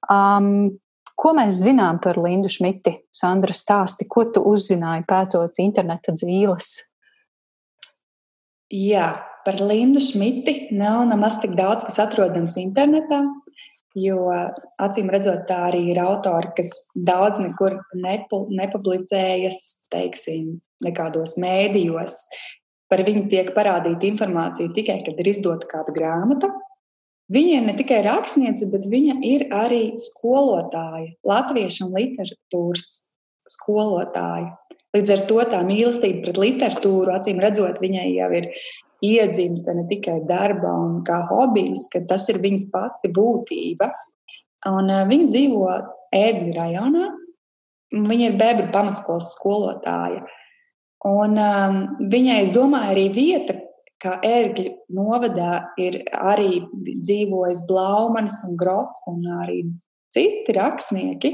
Um, Ko mēs zinām par Lindu Šmiti? Sandra stāsti, ko tu uzzināji pētot interneta dzīves? Jā, par Lindu Šmiti nav nemaz tik daudz, kas atrodams internetā. Jo acīm redzot, tā arī ir autori, kas daudz nekur nepu, nepublicējas, teiksim, nekādos mēdījos. Par viņu tiek parādīta informācija tikai, kad ir izdota kāda grāmata. Viņa ir ne tikai rakstniece, bet viņa ir arī skolotāja, latviešu literatūras skolotāja. Līdz ar to tā mīlestība pret literatūru, acīm redzot, viņai jau ir iedzimta ne tikai darbā un kā hobijs, ka tas ir viņas pati būtība. Un, uh, viņa dzīvo Ēdņu rajonā. Viņa ir bebru pamatskolas skolotāja. Un, um, viņai, es domāju, arī vieta, kā ērgļu novadā ir arī dzīvojis Blaumanis un Grots un arī citi rakstnieki.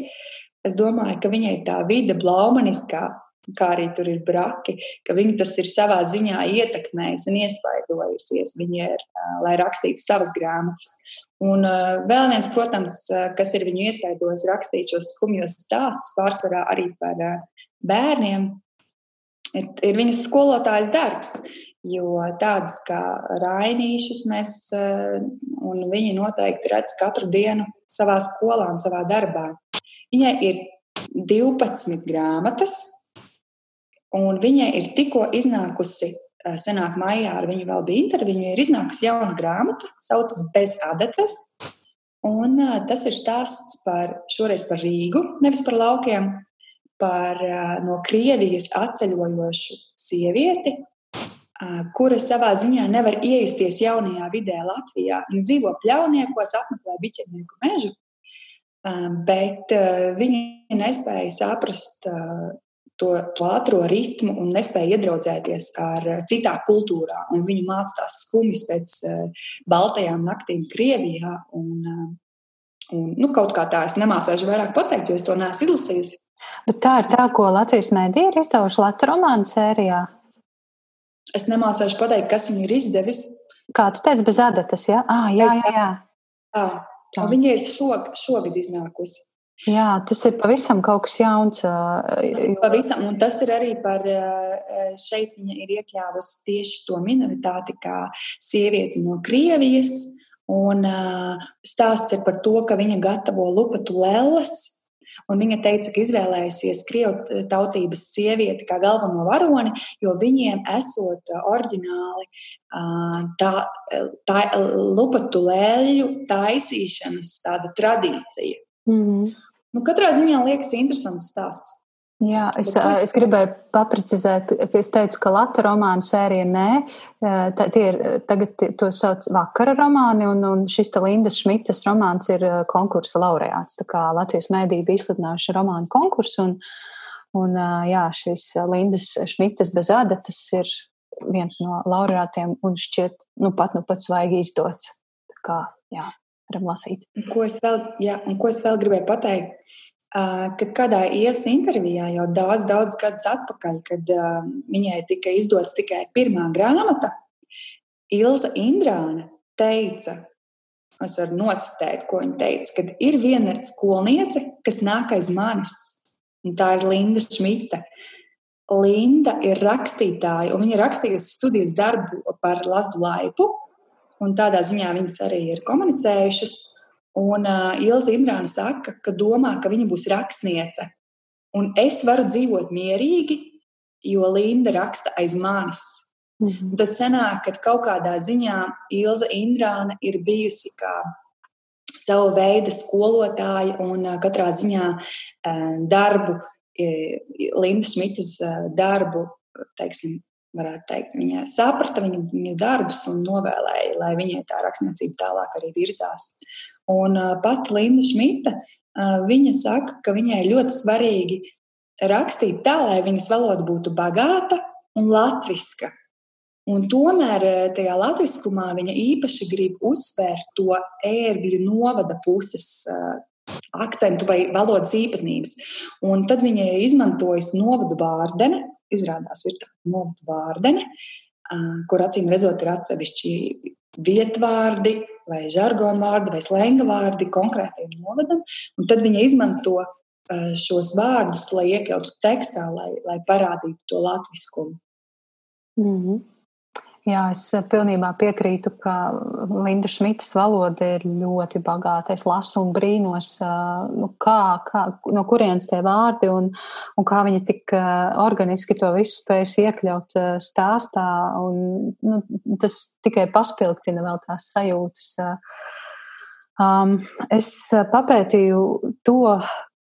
Es domāju, ka viņai tā vide blaumaniskā, kā arī tur ir braki, ka viņa tas ir savā ziņā ietekmējis un iespaidojusies viņa ir, lai rakstītu savas grāmatas. Un vēl viens, protams, kas ir viņu iespaidojis rakstīt šos skumjos stāstus, pārsvarā arī par bērniem, ir, ir viņas skolotājas darbs. Jo tādas kā rainīšas mēs, eh, un viņi noteikti redz katru dienu savā skolā un savā darbā. Viņai ir 12 grāmatas, un viņai ir tikko iznākusi, eh, senāk maijā ar viņu vēl bija intervija, ir iznākusi jauna grāmata, saucas Bez adatas. Un eh, tas ir stāsts par, šoreiz par Rīgu, nevis par laukiem, par no Krievijas atceļojošu sievieti, kura savā ziņā nevar iejusties jaunajā vidē Latvijā. Viņa dzīvo pļauniekos, apmeklē biķernieku mežu, bet viņa nespēja saprast to, to ātrā ritmu un nespēja iedraudzēties ar citā kultūrā. Un viņa mācās tās skumjas pēc baltajām naktīm Krievijā. Un, un, nu, kaut kā tā es nemācīšu vairāk pateikt, jo es to neesmu izlasījusi. Bet tā ir tā, ko Latvijas mēdī ir izdevuši Latvijas romānu sērijā. Es nemācīšu pateikt, kas viņu ir izdevis. Kā tu teici, bez adatas, ja? ah, jā? Jā, jā, jā. jā. Viņa ir šog, šogad iznākusi. Jā, tas ir pavisam kaut kas jauns. Pavisam, un tas ir arī par šeit viņa ir iekļāvusi tieši to minoritāti kā sievieti no Krievijas. Un stāsts ir par to, ka viņa gatavo lupatu lelles, Un viņa teica, ka izvēlējusies krievu tautības sievieti kā galveno varoni, jo viņiem esot oriģināli tā, tā lupatu lēļu taisīšanas tāda tradīcija. Mm -hmm. nu, katrā ziņā liekas interesants stāsts. Jā, es, es gribēju paprecizēt, ka es teicu, ka Latvijas romānu sērija nē, tā, tie ir tagad to sauc vakara romāni, un, un šis te Lindas Šmitas romāns ir konkursa laureāts. Tā kā Latvijas mēdī bija izsludinājuši romānu konkursu, un, un jā, šis Lindas Šmitas bez adatas ir viens no laureātiem, un šķiet, nu pat nu pat svaigi izdots. Tā kā, jā, varam lasīt. Ko es vēl, jā, un ko es vēl gribēju pateikt? Kad kādā ievas intervijā jau daudz, daudz gadus atpakaļ, kad viņai tika izdots tikai pirmā grāmata, Ilza Indrāna teica, es varu nocitēt, ko viņa teica, kad ir viena skolniece, kas nāk aiz manis, un tā ir Linda Šmita. Linda ir rakstītāja, un viņa ir rakstījusi studijas darbu par Lazdu Laipu, tādā ziņā viņas arī ir komunicējušas. Un uh, Ilza Indrāna saka, ka domā, ka viņa būs rakstniece. Un es varu dzīvot mierīgi, jo Linda raksta aiz manis. Mm -hmm. Tad sanāk, ka kaut kādā ziņā Ilza Indrāna ir bijusi kā savu veidu skolotāja un uh, katrā ziņā uh, darbu, uh, Linda Šmitas uh, darbu, teiksim, varētu teikt, viņa saprata viņa, viņa darbus un novēlēja, lai viņai tā rakstniecība tālāk arī virzās. Un pati Linda Šmita, viņa saka, ka viņai ļoti svarīgi rakstīt tā, lai viņas valoda būtu bagāta un latviska. Un tomēr tajā latviskumā viņa īpaši grib uzsvērt to ērgļu novada puses akcentu vai valodas īpatnības. Un tad viņa izmantojas novadu vārdeni, izrādās ir tāda novadu vārdene, kur acīm redzot ir atsevišķi vietvārdi, vai žargonu vārdi, vai slenga vārdi konkrētiem novadam. Tad viņa izmanto šos vārdus, lai iekļautu tekstā, lai, lai parādītu to latviskumu. Mm -hmm. Jā, es eh, pilnībā piekrītu, ka Linda Šmitas valoda ir ļoti bagāta. Es lasu un brīnos, eh, nu, kā, kā, no kurienes tie vārdi un, un kā viņa tik eh, organiski to visu spējusi iekļaut stāstā. Un, nu, tas tikai paspilgtina vēl tās sajūtas. Um, es papētīju to,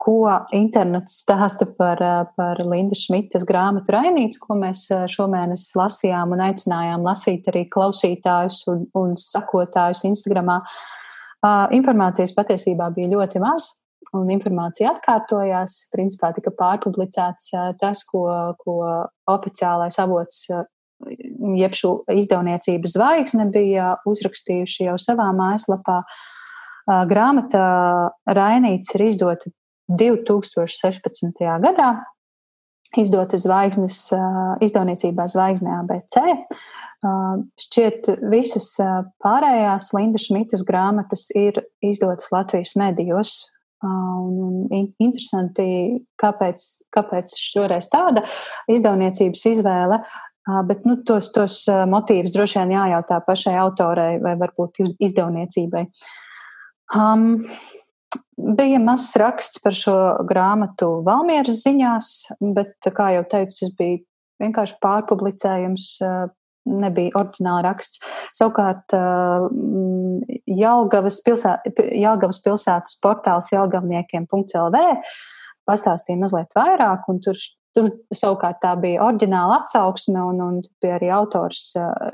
ko internets stāsta par, eh, par Linda Šmitas grāmatu Rainīts, ko mēs eh, šomēnes lasījām un aicinājām lasīt arī klausītājus un, un sakotājus Instagramā. Informācijas patiesībā bija ļoti maz, un informācija atkārtojās. Principā tika pārpublicēts tas, ko, ko oficiālais avots, jeb šo izdevniecību zvaigzne bija uzrakstījuši jau savā mājaslapā. Grāmata Rainīts ir izdota 2016. gadā izdota zvaigznes, izdevniecībā Zvaigznē ABC. Šķiet, visas pārējās Linda Šmitas grāmatas ir izdotas Latvijas medijos. Un interesanti, kāpēc, kāpēc šoreiz tāda izdevniecības izvēle, bet nu, tos, tos motīvus droši vien jājautā pašai autorei vai varbūt izdevniecībai. Um, Bija mazs raksts par šo grāmatu Valmieras ziņās, bet, kā jau teicu, tas bija vienkārši pārpublicējums, nebija oriģināla raksts. Savukārt Jelgavas, pilsē, Jelgavas pilsētas portāls jelgavniekiem.lv pastāstīja mazliet vairāk, un tur, tur savukārt tā bija oriģināla atsauksme, un, un bija arī autors,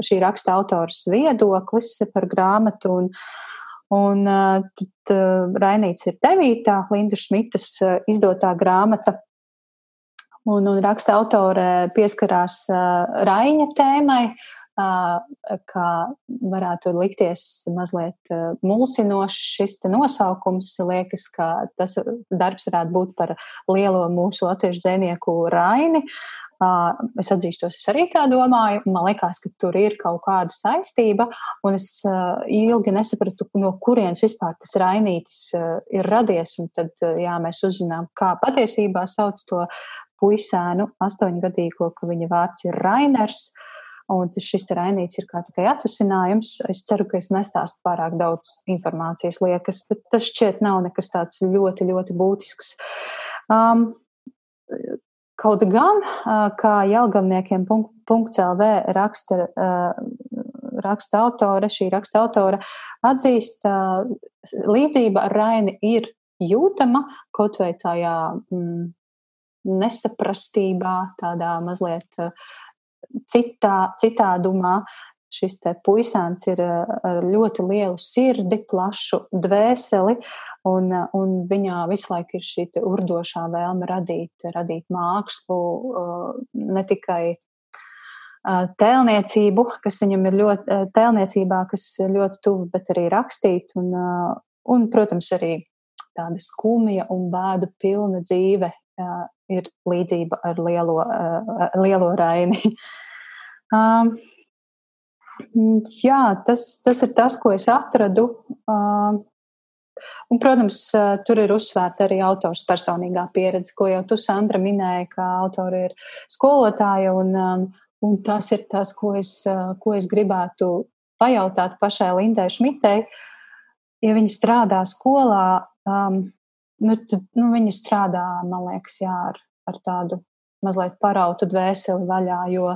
šī raksta autors viedoklis par grāmatu. Un, Un tad Rainīts ir devītā, Linda Šmitas izdotā grāmata. Un, un raksta autore pieskarās Raņa tēmai, kā varētu likties mazliet mulsinošs šis nosaukums. Liekas, ka tas darbs varētu būt par lielo mūsu latviešu dzēnieku Raini. Es atzīstos, es arī tā domāju. Man liekas, ka tur ir kaut kāda saistība, un es ilgi nesapratu, no kurienes vispār tas rainītis ir radies. Un tad jā, mēs uzzinām, kā patiesībā sauc to puisēnu, astoņgadīgo, ka viņa vārds ir Rainers. Un šis rainīts ir kā tikai atvasinājums. Es ceru, ka es nestāstu pārāk daudz informācijas liekas, bet tas šķiet nav nekas tāds ļoti, ļoti būtisks. Um, Kaut gan, kā Jelgavniekiem .lv raksta, raksta autore, šī raksta autore atzīst, līdzība ar Raini ir jūtama kaut vai tajā mm, nesaprastībā, tādā mazliet citā, citādumā, šis puisāns ir eh, ar ļoti lielu sirdi, plašu dvēseli, un, eh, un viņā visu laiku ir šī urdošā vēlme radīt, radīt mākslu, eh, ne tikai tēlniecību, kas viņam ir ļoti, tēlniecībā, kas ir ļoti tuvu, bet arī rakstīt, un, un protams, arī tāda skumja un bēdu pilna dzīve ir līdzība ar lielo, lielo raini. Um, Jā, tas, tas ir tas, ko es atradu. Un, protams, tur ir uzsvērta arī autors personīgā pieredze, ko jau tu, Sandra, minēji, ka autori ir skolotāja. Un, un tas ir tas, ko es, ko es gribētu pajautāt pašai Lindai Šmitei. Ja viņi strādā skolā, um, nu, tad nu, viņi strādā, man liekas, jā, ar, ar tādu mazliet parautu dvēseli vaļā, jo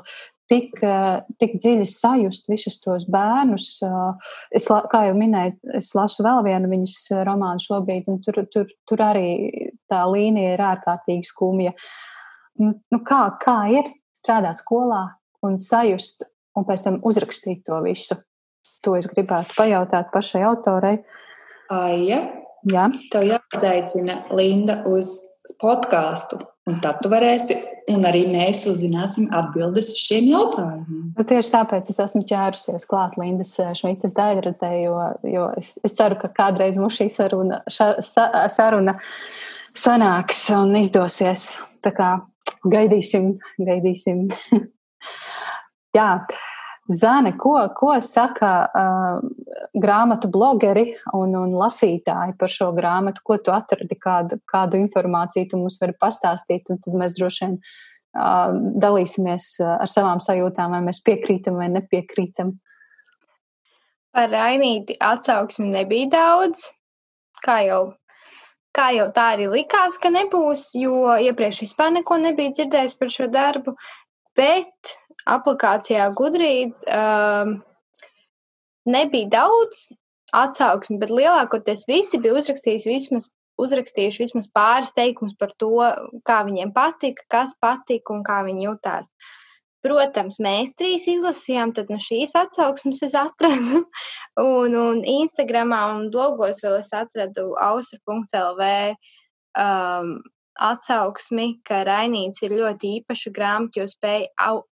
tik, eh, tik dziļi sajust visus tos bērnus. Eh, es, kā jau minēju, es lasu vēl vienu viņas romānu šobrīd, un tur, tur, tur arī tā līnija ir ārkārtīgi skumja. Nu, nu kā, kā ir strādāt skolā un sajust, un pēc tam uzrakstīt to visu? To es gribētu pajautāt pašai autorei. Aija, Jā. tev jāizaicina Linda uz podkāstu. Un tad tu varēsi, un arī mēs uzzināsim atbildes uz šiem jautājumiem. Nu, tieši tāpēc es esmu ķērusies klāt Lindas eh, Šmitas daļradē, jo, jo es, es ceru, ka kādreiz mums šī saruna, ša, sa, saruna sanāks un izdosies. Tā kā gaidīsim, gaidīsim. Jā. Zane, ko, ko saka uh, grāmatu blogeri un, un lasītāji par šo grāmatu? Ko tu atradi, kādu, kādu informāciju tu mums vari pastāstīt? Un tad mēs droši vien uh, dalīsimies ar savām sajūtām, vai mēs piekrītam vai nepiekrītam. Par Rainīti atsauksmi nebija daudz, kā jau, kā jau tā arī likās, ka nebūs, jo iepriekš vispār neko nebija dzirdējis par šo darbu. Bet aplikācijā Gudrīts um, nebija daudz atsauksmi, bet lielākoties visi bija uzrakstījuši vismaz, uzrakstījuši vismaz pāris teikumus par to, kā viņiem patika, kas patika un kā viņi jutās. Protams, mēs trīs izlasījām, tad no šīs atsauksmes es atradu. Un, un Instagramā un blogos vēl es atradu ausru.lv um, atsauksmi, ka Rainīts ir ļoti īpaša grāmata, jo spēj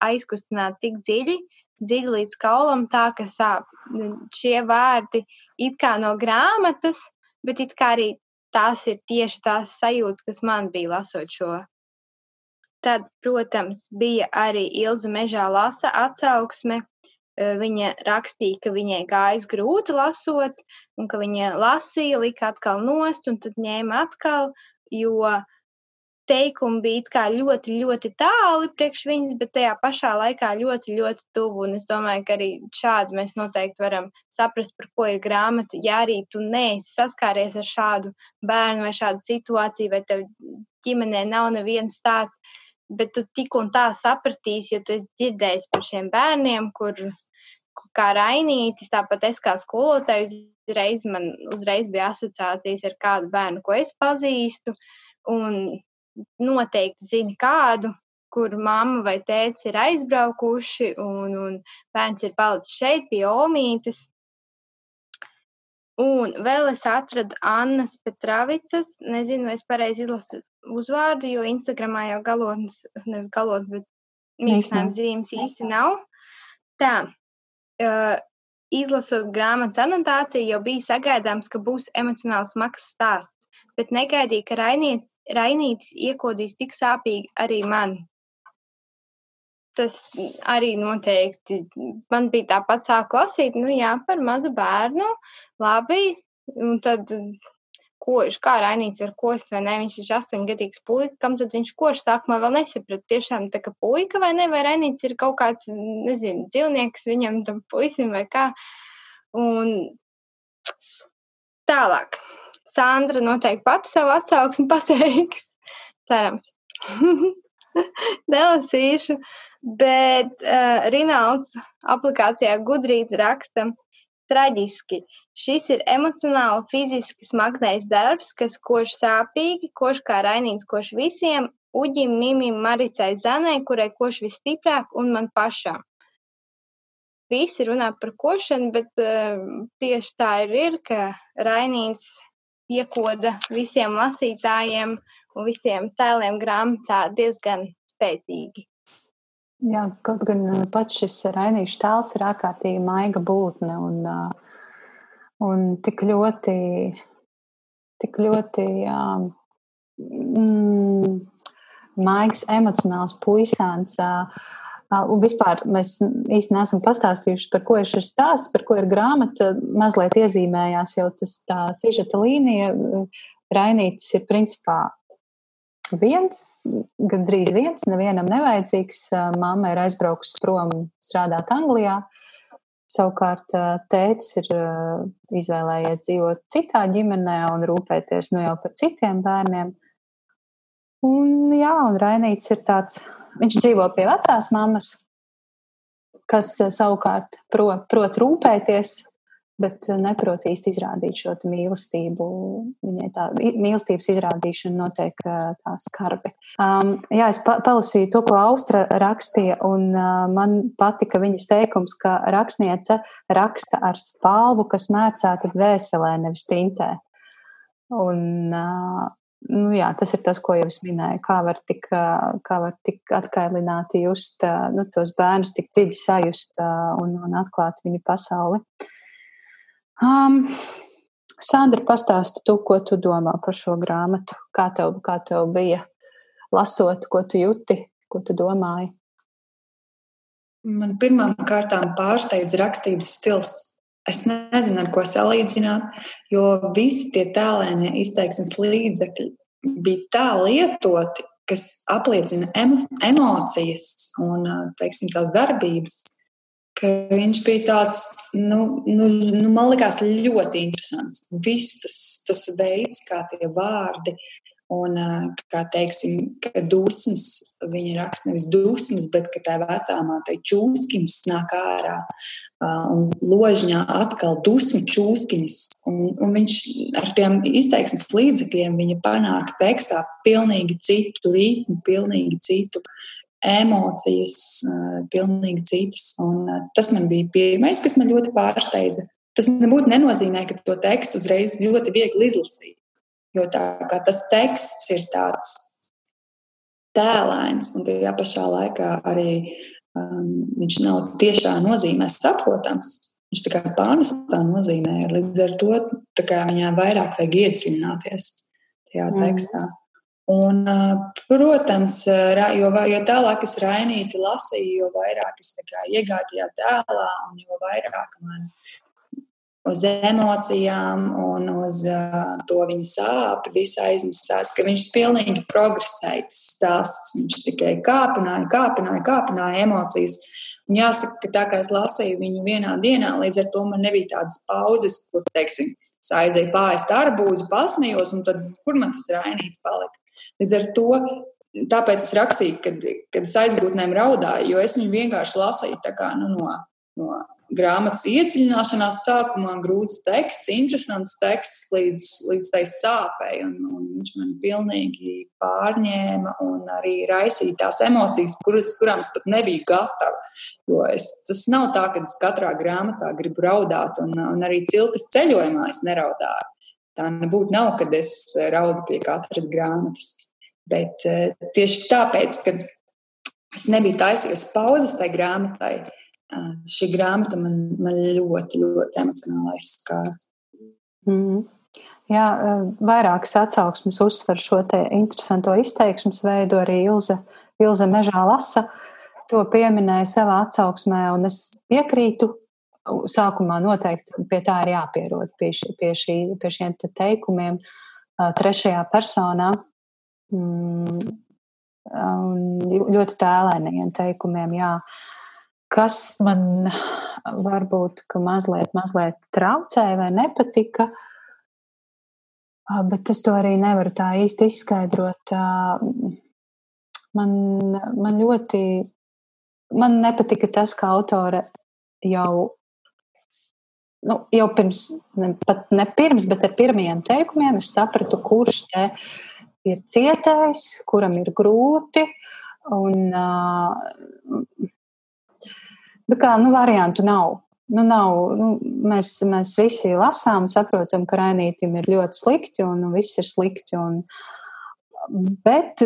aizkustināt tik dziļi, dziļi līdz kaulam, tā ka sāp. Šie vārdi it kā no grāmatas, bet it kā arī tās ir tieši tās sajūtas, kas man bija lasot šo. Tad, protams, bija arī Ilza Mežā lasa atsauksme. Viņa rakstīja, ka viņai gājas grūti lasot, un ka viņa lasīja, lika atkal nost, un tad ņēma atkal, jo teikumi bija ļoti, ļoti tāli priekš viņas, bet tajā pašā laikā ļoti, ļoti tuvu. Un es domāju, ka arī šādi mēs noteikti varam saprast, par ko ir grāmata. Ja arī tu neesi saskāries ar šādu bērnu vai šādu situāciju, vai tev ģimenē nav neviens tāds, bet tu tik un tā sapratīsi, jo tu esi dzirdējis par šiem bērniem, kur kā rainītis, tāpat es kā skolotājs uzreiz man uzreiz bija asociācijas ar kādu bērnu, ko es pazīstu. Un noteikti zini kādu, kur mamma vai tēvs ir aizbraukuši, un, un bērns ir palicis šeit pie Omītes. Un vēl es atradu Annas Petravicas, nezinu, vai es pareizi izlasu uzvārdu, jo Instagramā jau galotnes, nevis galotnes, bet mīkstinājuma zīmes īsti nav. tā. Uh, izlasot grāmatas anotāciju, jau bija sagaidāms, ka būs emocionāls smags stāsts, bet negaidīju, ka Rainītis, Rainītis iekodīs tik sāpīgi arī man. Tas arī noteikti man bija tāpat sāk lasīt, nu jā, par mazu bērnu, labi, un tad kož, kā Rainīts var kost, vai ne, viņš ir astoņgadīgs puika, kam tad viņš kož sākumā vēl nesaprata, tiešām tā kā puika vai ne, vai Rainīts ir kaut kāds, nezinu, dzīvnieks viņam tam puisim vai kā. Un tālāk. Sandra noteikti pati savu atsauksmi pateiks. Cerams. Nelasīšu. Bet uh, Rinalds aplikācijā Gudrīts raksta, traģiski. Šis ir emocionāli, fiziski smagnējs darbs, kas koš sāpīgi, koš kā rainīgs, koš visiem, uģim, mimim, maricai, zanai, kurai koš visstiprāk un man pašam. Visi runā par košanu, bet uh, tieši tā ir, ir, ka rainīgs iekoda visiem lasītājiem un visiem tēliem grāmatā diezgan spēcīgi. Jā, kaut gan pats šis rainīšu tēls ir ārkārtīgi maiga būtne un, un tik ļoti, tik ļoti mm, maigs emocionāls puisāns. Un vispār mēs īsti neesam pastāstījuši, par ko ir šis stāsts, par ko ir grāmata. Mazliet iezīmējās jau tas tā sižeta līnija. Rainītis ir principā viens, gandrīz viens, nevienam nevajadzīgs. Māma ir aizbraukusi prom strādāt Anglijā. Savukārt tētis ir izvēlējies dzīvot citā ģimenē un rūpēties nu jau par citiem bērniem. Un, jā, un Rainīts ir tāds, viņš dzīvo pie vecās mammas, kas savukārt prot, prot rūpēties bet eh, neprot īsti izrādīt šo mīlestību. Viņai tā mīlestības izrādīšana notiek eh, tā skarbi. Um, jā, es pa palasīju to, ko Austra rakstīja, un uh, man patika viņas teikums, ka rakstniece raksta ar spalvu, kas mēcēta dvēselē, nevis tintē. Un, uh, nu, jā, tas ir tas, ko jau es minēju. Kā var tik, kā var tik atkailināti just nu, tos bērnus, tik dziļi sajust un, un atklāt viņu pasauli. Um, Sandra, pastāsti tu, ko tu domā par šo grāmatu. Kā tev, kā tev bija lasot, ko tu jūti, ko tu domāji? Man pirmām kārtām pārsteidz rakstības stils. Es nezinu, ar ko salīdzināt, jo visi tie tēlēnie izteiksmes līdzekļi bija tā lietoti, kas apliecina emo, emocijas un teiksim, tās darbības, viņš bija tāds, nu, nu, nu man liekas, ļoti interesants. Viss tas, tas veids, kā tie vārdi un, kā teiksim, dusmas, viņa raksta nevis dusmas, bet tā vecā māte čūskiņas nāk ārā un ložņā atkal dusmu čūskiņas. Un, un viņš ar tiem izteiksmes līdzekļiem panāk tekstā pilnīgi citu ritmu, pilnīgi citu emocijas, pilnīgi citas. Un tas man bija pirmais, kas man ļoti pārsteidza. Tas nebūtu nenozīmē, ka to tekstu uzreiz ļoti viegli izlasīt. Jo tā kā tas teksts ir tāds tēlēns, un tajā pašā laikā arī um, viņš nav tiešā nozīmē saprotams. Viņš tā kā pārnestā nozīmē ir līdz ar to viņā vairāk vajag iedziļināties tajā mm. tekstā. Un, protams, jo, jo tālāk es rainīti lasīju, jo vairāk es iegāju tajā tēlā, un jo vairāk man uz emocijām un uz uh, to viņa sāpju visā iznesās, ka viņš pilnīgi progresēja tas stāsts. Viņš tikai kāpināja, kāpināja, kāpināja emocijas. Un jāsaka, ka tā kā es lasīju viņu vienā dienā, līdz ar to man nebija tādas pauzes, kur, teiksim, es aizēju pāri starbūzi, pasmējos, un tad kur man tas rainīts palika. Līdz ar to Tāpēc es rakstīju, kad, kad es aizbūtnēm raudāju, jo es viņu vienkārši lasīju kā, nu, no, no grāmatas iedziļināšanās sākumā, grūts teksts, interesants teksts līdz, līdz tai sāpei. Un, un viņš man pilnīgi pārņēma un arī raisīja tās emocijas, kuras, kurām es pat nebiju gatava. Jo es, tas nav tā, ka es katrā grāmatā gribu raudāt, un, un arī ciltas ceļojumā es neraudāju. Tā nebūtu nav, kad es raudu pie katras grāmatas. Bet eh, tieši tāpēc, ka es nebiju taisījusi pauzes tai grāmatai, šī grāmata man, man ļoti, ļoti emocionāli aizskāra. Mm. Jā, vairākas atsauksmes uzsver šo te interesanto izteiksmes veidu. Arī Ilze, Ilze Mežā lasa to pieminēja savā atsauksmē, un es piekrītu. Sākumā noteikti pie tā ir jāpierod, pie, ši, pie, šī, pie šiem te teikumiem trešajā personā. Mm, ļoti tēlēniem teikumiem, jā. Kas man varbūt mazliet, mazliet traucēja vai nepatika, bet es to arī nevaru tā īsti izskaidrot. Man, man ļoti man nepatika tas, ka autore jau, nu, jau pirms, ne, pat ne pirms, bet ar pirmajiem teikumiem es sapratu, kurš te ir cietējis, kuram ir grūti. Un, uh, kā, nu, variantu nav. Nu, nav, nu, mēs, mēs visi lasām, saprotam, ka Rainītam ir ļoti slikti un nu, viss ir slikti. Un, bet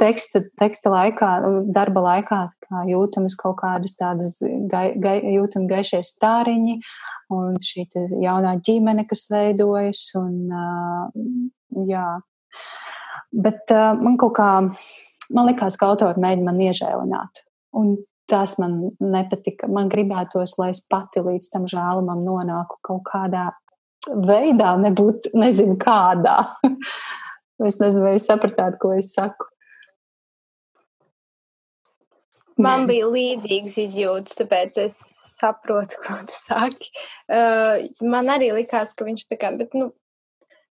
teksta, teksta laikā, darba laikā jūtamas kaut kādas tādas gai, gai, jūtam gaišie stāriņi un šī jaunā ģimene, kas veidojas. Un, jā. Bet man kaut kā, man likās, ka autori mēģina man iežēlināt. Un tas man nepatika. Man gribētos, lai es pati līdz tam žēlumam nonāku kaut kādā veidā, nebūtu, nezinu, kādā. es nezinu, vai jūs sapratāt, ko es saku. Man bija līdzīgas izjūtas, tāpēc es saprotu, ko tu saki. Uh, man arī likās, ka viņš tā kā, bet, nu,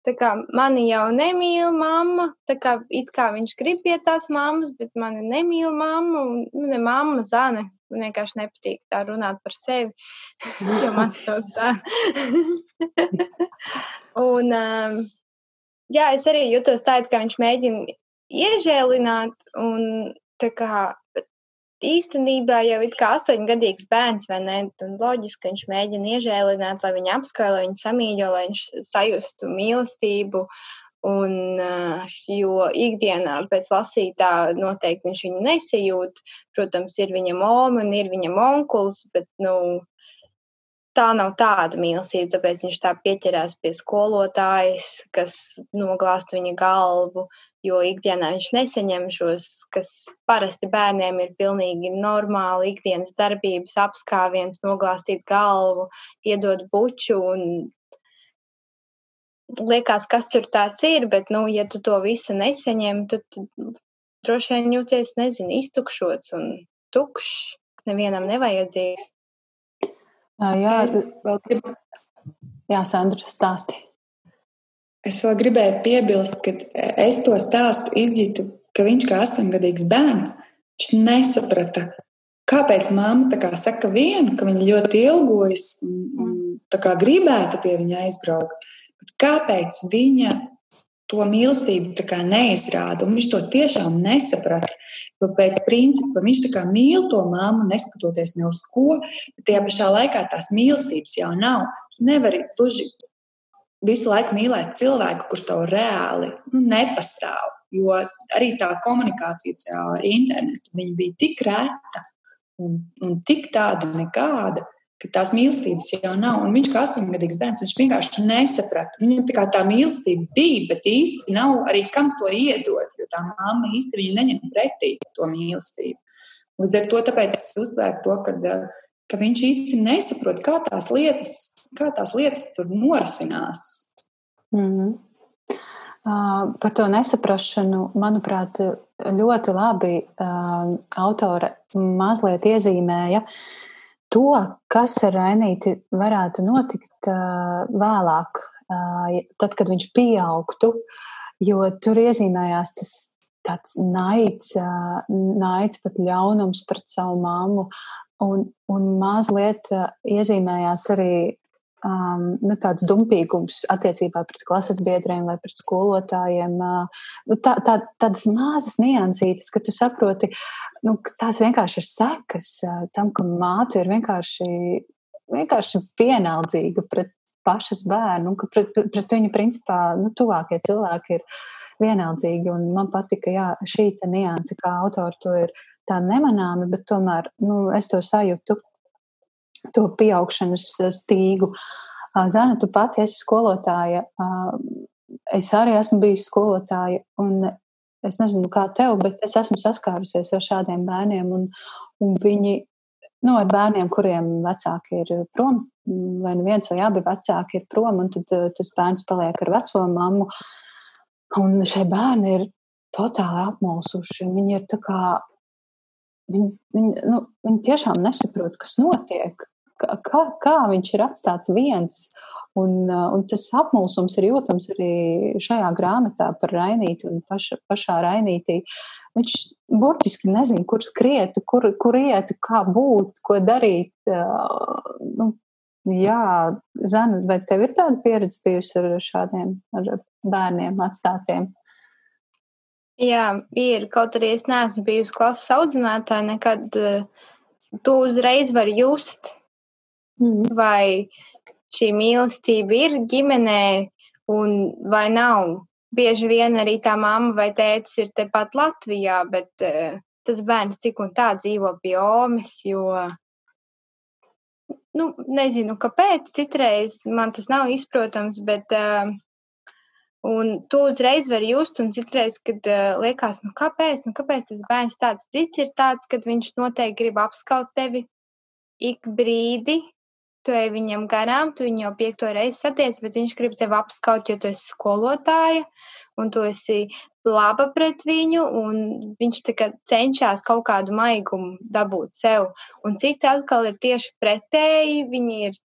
Tā kā mani jau nemīl mamma, tā kā it kā viņš grib pie tās mammas, bet mani nemīl mamma, un nu, ne mamma, zane. Man vienkārši nepatīk tā runāt par sevi, jo man sauc zane. un, um, jā, es arī jutos tā, ka viņš mēģina iežēlināt, un tā kā īstenībā jau ir kā astoņgadīgs bērns, vai ne? Un loģiski, ka viņš mēģina iežēlināt, lai viņu apskaļo, lai viņu samīļo, lai viņš sajustu mīlestību. Un, jo ikdienā pēc lasītā noteikti viņš viņu nesajūt. Protams, ir viņa moma un ir viņa onkulis, bet nu, tā nav tāda mīlestība. Tāpēc viņš tā pieķerās pie skolotājas, kas noglāst viņa galvu jo ikdienā viņš nesaņem šos, kas parasti bērniem ir pilnīgi normāli ikdienas darbības, apskāviens, noglāstīt galvu, iedot buču un liekas, kas tur tāds ir, bet, nu, ja tu to visu nesaņem, tad droši vien jūties, nezinu, iztukšots un tukšs, nevienam nevajadzīgs. Jā, es vēl gribu. Jā, Sandra, stāsti. Es vēl gribēju piebilst, ka es to stāstu izjūtu, ka viņš kā astoņgadīgs bērns nesaprata, kāpēc mamma kā saka vienu, ka viņa ļoti ilgojas un gribētu pie viņa aizbraukt. Bet kāpēc viņa to mīlestību neizrāda? Viņš to tiešām nesaprata. Jo pēc principa viņš mīl to mammu, neskatoties ne uz ko, bet tajā pašā laikā tās mīlestības jau nav. Tu nevari gluži visu laiku mīlēt cilvēku, kurš tev reāli nu, nepastāv. Jo arī tā komunikācija caur internetu bija tik reta un, un tik tāda nekāda, ka tās mīlestības jau nav. Un viņš kā astoņgadīgs bērns, viņš vienkārši nesaprata. Viņam tā tā mīlestība bija, bet īsti nav arī kam to iedot, jo tā mamma īsti neņem pretī to mīlestību. Līdz ar to es uztvēru to, ka, ka viņš īsti nesaprot, kā tās lietas kā tās lietas tur norisinās. Mm -hmm. Uh, par to nesaprašanu, manuprāt, ļoti labi uh, autore mazliet iezīmēja to, kas ar Rainīti varētu notikt uh, vēlāk, tad, kad viņš pieaugtu, jo tur iezīmējās tas tāds naids, naids pat ļaunums pret savu māmu, un, un mazliet iezīmējās arī um, nu, tāds dumpīgums attiecībā pret klases biedriem vai pret skolotājiem. Uh, nu, tā, tā, tādas mazas niansītas, ka tu saproti, nu, ka tās vienkārši ir sekas uh, tam, ka māte ir vienkārši, vienkārši vienaldzīga pret pašas bērnu, ka pret, pret, pret viņu principā nu, tuvākie cilvēki ir vienaldzīgi. Un man patika jā, šī nianse, kā autori to ir tā nemanāmi, bet tomēr nu, es to sajūtu to pieaugšanas stīgu. Zana, tu pati esi skolotāja. Es arī esmu bijusi skolotāja, un es nezinu, kā tev, bet es esmu saskārusies ar šādiem bērniem, un, un viņi, nu, ar bērniem, kuriem vecāki ir prom, vai nu viens vai abi vecāki ir prom, un tad tas bērns paliek ar veco mammu. Un šie bērni ir totāli apmulsuši. Viņi ir tā kā, viņi, viņi, nu, viņi tiešām nesaprot, kas notiek kā, kā viņš ir atstāts viens. Un, un tas apmulsums ir jūtams arī šajā grāmatā par Rainīti un paša, pašā Rainītī. Viņš burtiski nezina, kur skriet, kur, kur iet, kā būt, ko darīt. Nu, jā, Zana, vai tev ir tāda pieredze bijusi ar šādiem ar bērniem atstātiem? Jā, ir. Kaut arī es neesmu bijusi klases audzinātāja, nekad tu uzreiz vari just, Mm. Vai šī mīlestība ir ģimenē un vai nav? Bieži vien arī tā mamma vai tētis ir tepat Latvijā, bet uh, tas bērns tik un tā dzīvo pie omes, jo, nu, nezinu, kāpēc citreiz man tas nav izprotams, bet uh, Un to uzreiz var just, un citreiz, kad uh, liekas, nu kāpēc, nu kāpēc tas bērns tāds cits ir tāds, kad viņš noteikti grib apskaut tevi ik brīdi, tu ej viņam garām, tu viņu jau piekto reizi satiec, bet viņš grib tevi apskaut, jo tu esi skolotāja un tu esi laba pret viņu, un viņš cenšas kaut kādu maigumu dabūt sev. Un citi atkal ir tieši pretēji, viņi ir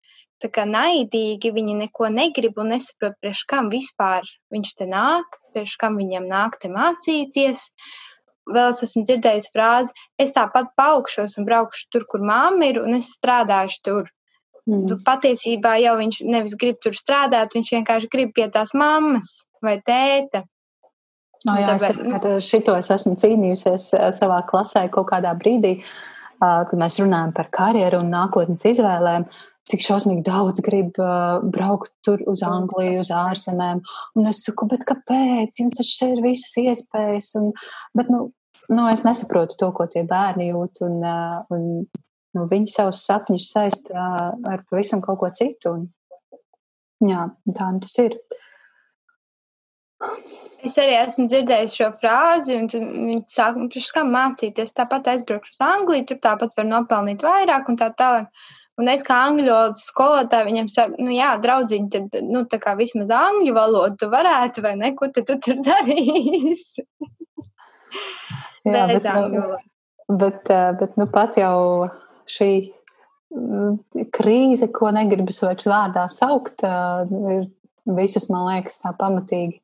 kā naidīgi, viņi neko negrib un nesaprot, priekš kam vispār viņš te nāk, priekš kam viņam nāk te mācīties. Vēl es esmu dzirdējis frāzi, es tāpat paaugšos un braukšu tur, kur mamma ir, un es strādāšu tur. Mm. Patiesībā jau viņš nevis grib tur strādāt, viņš vienkārši grib pie tās mammas vai tēta. No, jā, Tāpēc, es ar šito es esmu cīnījusies savā klasē kaut kādā brīdī, kad mēs runājam par karjeru un nākotnes izvēlēm. Cik šausmīgi daudz grib uh, braukt tur uz Angliju, uz ārzemēm. Un es saku, bet kāpēc? Jums taču šeit ir visas iespējas. Un, bet, nu, nu, es nesaprotu to, ko tie bērni jūt. Un, uh, un nu, viņi savus sapņus saista ar pavisam kaut ko citu. Un, jā, tā nu tas ir. Es arī esmu dzirdējis šo frāzi, un viņi saka, nu, kā mācīties. Tāpat aizbraukšu uz Angliju, tur tāpat var nopelnīt vairāk un tā tālāk. Un es kā angļu valodas skolotāja viņam saku, nu jā, draudziņ, tad, nu, tā kā vismaz angļu valodu tu varētu, vai ne, ko tu tur darīsi? jā, Bez bet, angļu valodas. Bet, bet, nu, pat jau šī mm, krīze, ko negribas vairs vārdā saukt, ir visas, man liekas, tā pamatīgi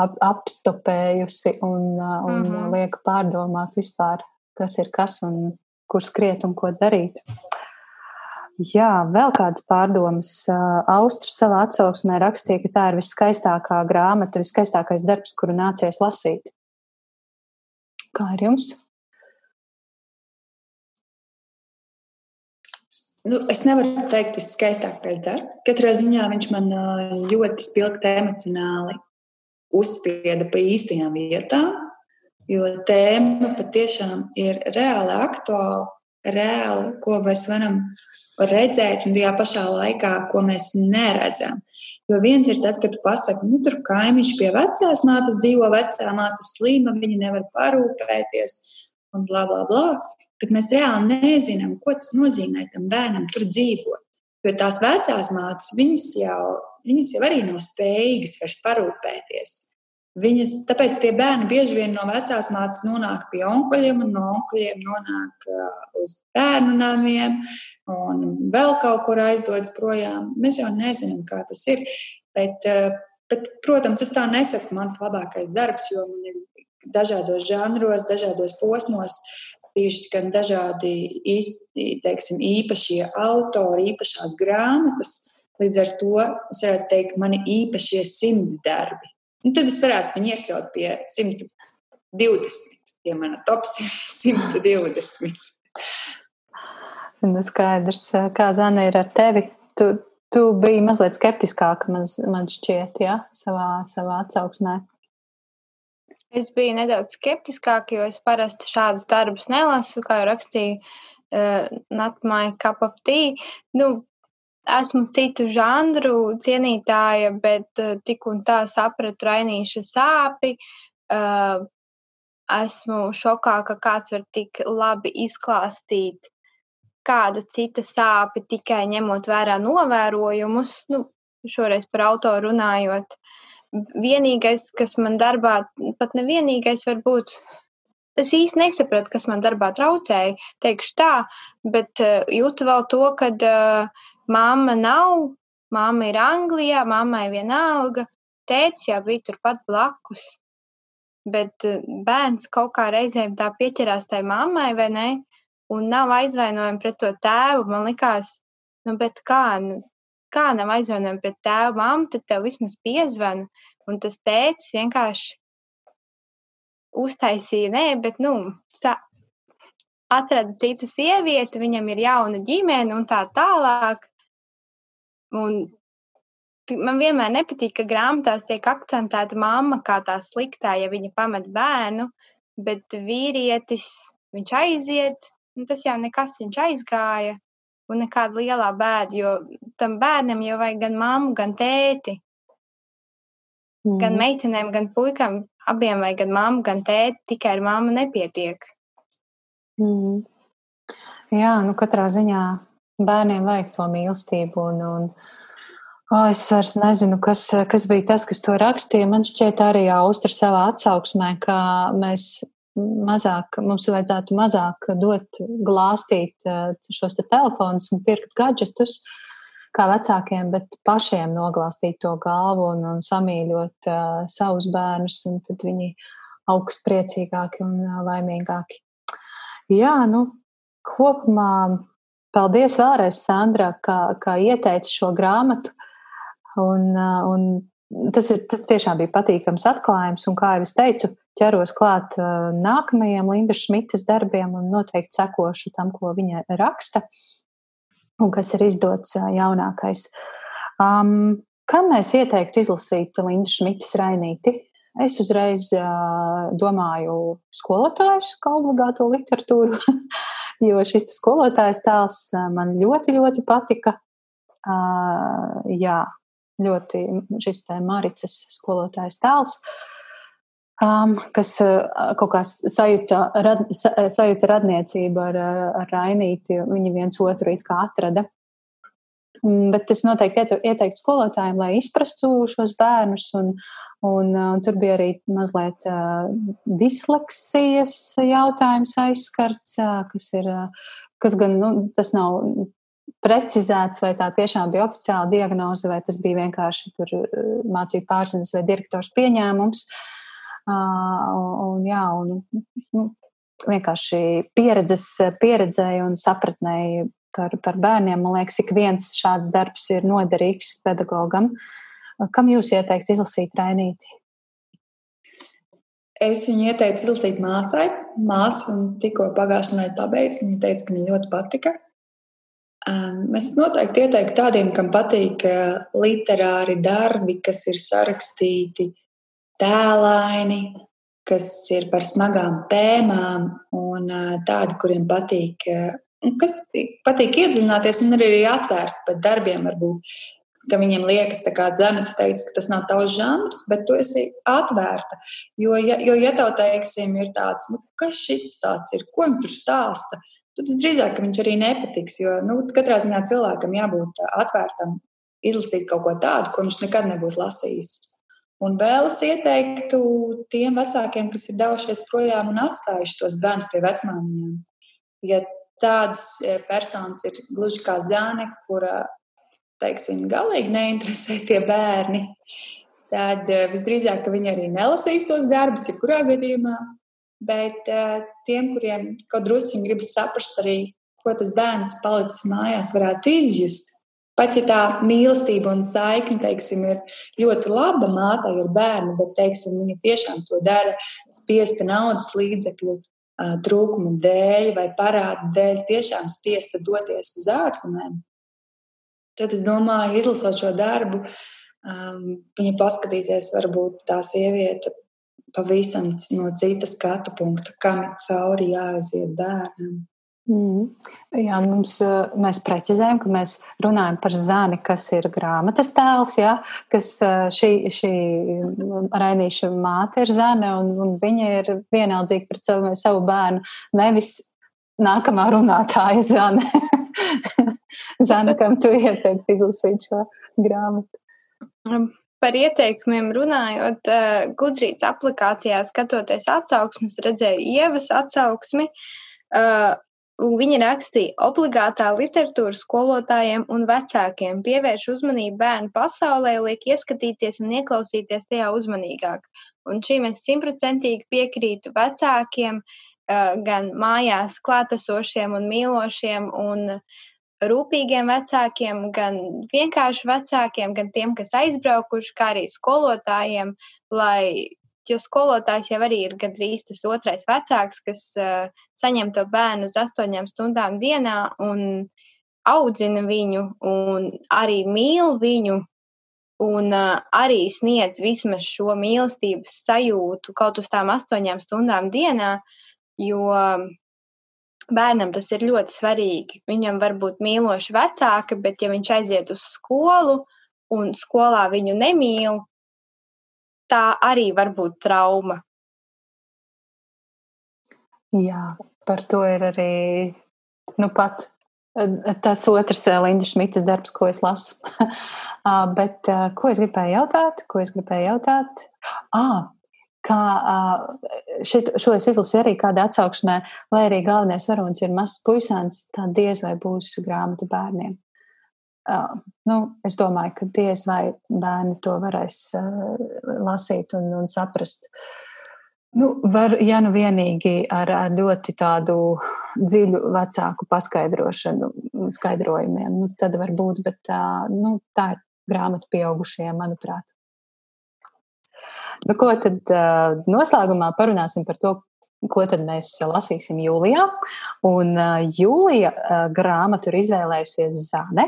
ap, apstopējusi un, un mm -hmm. liek pārdomāt vispār, kas ir kas un kur skriet un ko darīt. Jā, vēl kādas pārdomas. Austrija savā atsauksmē rakstīja, ka tā ir viskaistākā grāmata, viskaistākais darbs, kuru nācies lasīt. Kā ar jums? Nu, es nevaru teikt, tas ir skaistākais darbs. Katrā ziņā viņš man ļoti spilgti emocionāli uzspieda pa īstajām vietām, jo tēma patiešām ir reāli aktuāla, reāli, ko mēs varam redzēt, un tajā pašā laikā, ko mēs neredzam. Jo viens ir tad, kad tu pasaki, nu, tur kaimiņš pie vecās mātes dzīvo, vecā māte slima, viņa nevar parūpēties, un bla, bla, bla kad mēs reāli nezinām, ko tas nozīmē tam bērnam tur dzīvot. Jo tās vecās mātes, viņas jau, viņas jau arī nav spējīgas vairs parūpēties. Viņas, tāpēc tie bērni bieži vien no vecās mātes nonāk pie onkuļiem, un no onkuļiem nonāk uz bērnu namiem, un vēl kaut kur aizdodas projām. Mēs jau nezinām, kā tas ir. Bet, bet, protams, es tā nesaku, mans labākais darbs, jo man ir dažādos žanros, dažādos posmos bijuši gan dažādi īsti, teiksim, īpašie autori, īpašās grāmatas. Līdz ar to es varētu teikt, mani īpašie simts darbi. Un tad es varētu viņu iekļaut pie 120, pie mana top 120. Nu, skaidrs, kā Zana ir ar tevi. Tu, tu biji mazliet skeptiskāka, man, man šķiet, ja, savā, savā atsauksmē. Es biju nedaudz skeptiskāka, jo es parasti šādus darbus nelasu, kā jau rakstīju. uh, not my cup of tea. Nu, esmu citu žanru cienītāja, bet uh, tik un tā sapratu rainīšu sāpi. Uh, esmu šokā, ka kāds var tik labi izklāstīt kāda cita sāpe tikai ņemot vērā novērojumus. Nu, šoreiz par autoru runājot. Vienīgais, kas man darbā, pat nevienīgais varbūt, es īsti nesapratu, kas man darbā traucēja, teikšu tā, bet uh, jūtu vēl to, ka uh, mamma nav, mamma ir Anglijā, mammai vienalga, tēts jau bija turpat blakus. Bet uh, bērns kaut kā reizēm tā pieķerās tai mammai, vai ne? Un nav aizvainojumi pret to tēvu. Man likās, nu, bet kā, nu, kā nav aizvainojumi pret tēvu, mammu, tad tev vismaz piezvana. Un tas tēvs vienkārši uztaisīja, nē, bet, nu, atrada citu sievieti, viņam ir jauna ģimene un tā tālāk. Un man vienmēr nepatīk, ka grāmatās tiek akcentēta mamma kā tā sliktā, ja viņa pamet bērnu, bet vīrietis, viņš aiziet, un tas jau nekas, viņš aizgāja, un nekāda lielā bēda, jo tam bērnam jau vajag gan mammu, gan tēti. Mm. Gan meitenēm, gan puikam, abiem vajag gan mammu, gan tēti, tikai ar mammu nepietiek. Mm. Jā, nu katrā ziņā bērniem vajag to mīlestību. Un, un, oh, es vairs nezinu, kas, kas bija tas, kas to rakstīja. Man šķiet, arī Austra savā atsauksmē, ka mēs mazāk, mums vajadzētu mazāk dot, glāstīt eh, šos te telefonus un pirkt gadgetus kā vecākiem, bet pašiem noglāstīt to galvu un, un samīļot uh, savus bērnus, un tad viņi augs priecīgāki un uh, laimīgāki. Jā, nu, kopumā paldies vēlreiz, Sandra, ka, ka ieteici šo grāmatu. Un, un tas, ir, tas tiešām bija patīkams atklājums, un kā jau es teicu, ķeros klāt nākamajiem Lindas Šmitas darbiem un noteikti sekošu tam, ko viņa raksta un kas ir izdots jaunākais. Um, kam mēs ieteiktu izlasīt Lindas Šmitas rainīti? Es uzreiz uh, domāju skolotājus kā obligāto literatūru, jo šis skolotājs tēls man ļoti, ļoti patika. Uh, jā, ļoti šis te Maricas skolotājs tēls. Um, kas uh, kaut kā sajūta, rad, sajūta radniecību ar, ar Rainīti. Viņi viens otru it kā atrada. Um, bet es noteikti ieteiktu skolotājiem, lai izprastu šos bērnus. Un, un, uh, tur bija arī mazliet uh, disleksijas jautājums aizskarts, uh, kas ir, uh, kas gan, nu, tas nav precizēts, vai tā tiešām bija oficiāla diagnoze, vai tas bija vienkārši tur mācību pārziņas vai direktors pieņēmums. Uh, Un, jā, un, nu, vienkārši pieredzes, pieredzēju un sapratnēju par, par bērniem. Man liekas, ik viens šāds darbs ir noderīgs pedagogam. Kam jūs ieteiktu izlasīt Rainīti? Es viņu ieteicu izlasīt māsai. Māsa tikko pagājušajā nedēļā pabeigts. Viņa teica, ka viņai ļoti patika. Es noteikti ieteiktu tādiem, kam patīk literāri darbi, kas ir sarakstīti tēlaini, kas ir par smagām tēmām un tādi, kuriem patīk, kas patīk iedziļināties un arī atvērt pat darbiem varbūt. Ka viņiem liekas, ka dzene, tu teici, ka tas nav tavs žanrs, bet tu esi atvērta. Jo, ja, jo, ja tev, teiksim, ir tāds, nu, kas šis tāds ir, ko viņš tur stāsta, tad drīzāk viņš arī nepatiks. Jo, nu, katrā ziņā cilvēkam jābūt atvērtam, izlasīt kaut ko tādu, ko viņš nekad nebūs lasījis. Un vēl es ieteiktu tiem vecākiem, kas ir devušies projām un atstājuši tos bērnus pie vecmāmiņām. Ja tādas personas ir gluži kā zāne, kura, teiksim, galīgi neinteresē tie bērni, tad visdrīzāk viņi arī nelasīs tos darbus, jebkurā gadījumā. Bet e, tiem, kuriem kaut druskuļi gribas saprast arī, ko tas bērns palicis mājās, varētu izjust, Pat ja tā mīlestība un saikne, teiksim, ir ļoti laba mātei ar bērnu, bet, teiksim, viņa tiešām to dara spiesta naudas līdzekļu trūkuma dēļ vai parādu dēļ, tiešām spiesta doties uz ārzemēm, tad es domāju, izlasot šo darbu, viņa paskatīsies, varbūt tā sieviete pavisam no citas skatu punkta, kam cauri jāaiziet bērnam. Mm. Jā, mums, mēs precizējam, ka mēs runājam par zāni, kas ir grāmatas tēls, jā, kas šī, šī raidīša māte ir zāne, un, un viņa ir vienaldzīga pret savu, savu bērnu, nevis nākamā runātāja zāne. zāne, kam tu ieteiktu izlasīt šo grāmatu? Par ieteikumiem runājot, uh, Gudrītas aplikācijā skatoties atsauksmes, redzēju ievas atsauksmi. Uh, Viņa rakstīja, obligātā literatūra skolotājiem un vecākiem pievērš uzmanību bērnu pasaulē, liek ieskatīties un ieklausīties tajā uzmanīgāk. Un šīm es simtprocentīgi piekrītu vecākiem, gan mājās klātesošiem un mīlošiem un rūpīgiem vecākiem, gan vienkārši vecākiem, gan tiem, kas aizbraukuši, kā arī skolotājiem, lai jo skolotājs jau arī ir gandrīz tas otrais vecāks, kas uh, saņem to bērnu uz astoņām stundām dienā un audzina viņu un arī mīl viņu un uh, arī sniedz vismaz šo mīlestības sajūtu kaut uz tām astoņām stundām dienā, jo bērnam tas ir ļoti svarīgi. Viņam var būt mīloši vecāki, bet ja viņš aiziet uz skolu un skolā viņu nemīl, tā arī var būt trauma. Jā, par to ir arī nu, pat eh, tas otrs eh, Lindas Šmitas darbs, ko es lasu. Ah, bet eh, ko es gribēju jautāt? Ko es gribēju jautāt? Ah, kā šit, šo es izlasīju arī kādā atsauksmē, lai arī galvenais varonis ir mazs puisēns, tā diez vai būs grāmata bērniem. Uh, nu, es domāju, ka diez vai bērni to varēs uh, lasīt un, un saprast. Nu, var, ja nu vienīgi ar, ar ļoti tādu dziļu vecāku paskaidrošanu, skaidrojumiem, nu, tad var būt, bet uh, nu, tā ir grāmata pieaugušajiem, manuprāt. Nu, ko tad uh, noslēgumā parunāsim par to, ko tad mēs lasīsim jūlijā. Un uh, jūlija uh, grāmatu ir izvēlējusies Zane.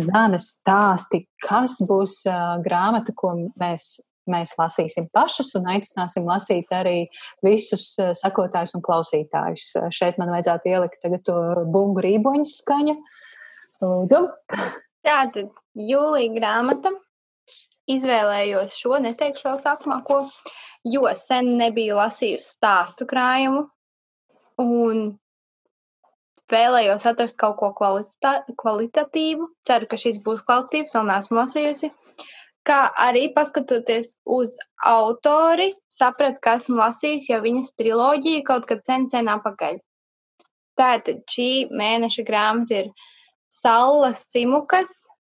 Zane stāsti, kas būs uh, grāmata, ko mēs, mēs lasīsim pašas un aicināsim lasīt arī visus sakotājus un klausītājus. Šeit man vajadzētu ielikt tagad to bungu rīboņu skaņu. Lūdzu. Tātad jūlija grāmata. Izvēlējos šo, neteikšu vēl sākumā, ko jo sen nebiju lasījusi stāstu krājumu un vēlējos atrast kaut ko kvalita kvalitatīvu. Ceru, ka šis būs kvalitatīvs, vēl neesmu lasījusi. Kā arī paskatoties uz autori, sapratu, ka esmu lasījis jau viņas triloģiju kaut kad sen, sen apakaļ. Tātad šī mēneša grāmata ir Salla Simukas,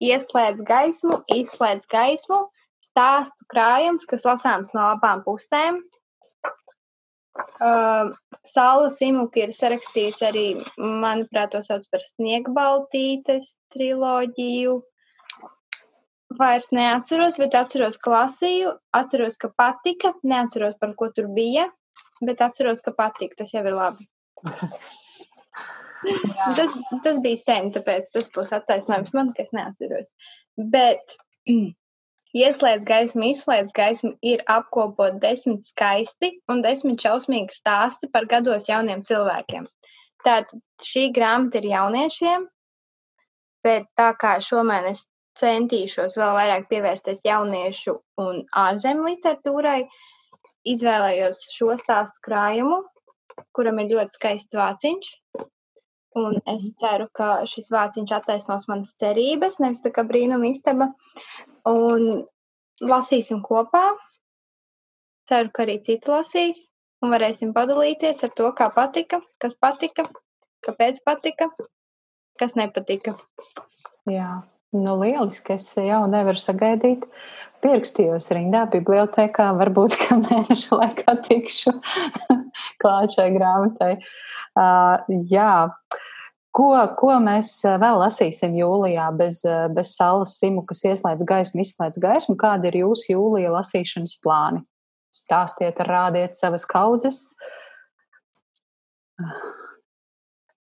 ieslēdz gaismu, izslēdz gaismu, stāstu krājums, kas lasāms no abām pusēm. Uh, Saula Simuka ir sarakstījis arī, manuprāt, to sauc par Sniegbaltītes triloģiju. Vairs neatceros, bet atceros, ka lasīju, atceros, ka patika, neatceros, par ko tur bija, bet atceros, ka patika. Tas jau ir labi. tas, tas bija sen, tāpēc tas būs attaisnojums man, ka es neatceros. Bet Ieslēdz gaismu, izslēdz gaismu ir apkopot desmit skaisti un desmit šausmīgi stāsti par gados jauniem cilvēkiem. Tātad šī grāmata ir jauniešiem, bet tā kā šomēnes centīšos vēl vairāk pievērsties jauniešu un ārzemju literatūrai, izvēlējos šo stāstu krājumu, kuram ir ļoti skaists vāciņš. Un es ceru, ka šis vāciņš attaisnos manas cerības, nevis tā kā brīnuma istaba. Un lasīsim kopā. Ceru, ka arī citi lasīs un varēsim padalīties ar to, kā patika, kas patika, kāpēc patika, kas nepatika. Jā, nu lieliski. Es jau nevaru sagaidīt. Pierakstījos rindā bibliotekā, varbūt, ka mēneša laikā tikšu klāt šai grāmatai. Uh, jā. Ko, ko mēs eh, vēl lasīsim jūlijā bez, eh, bez saules simu, kas ieslēdz gaismu, izslēdz gaismu? Kādi ir jūsu jūlija lasīšanas plāni? Stāstiet, rādiet savas kaudzes.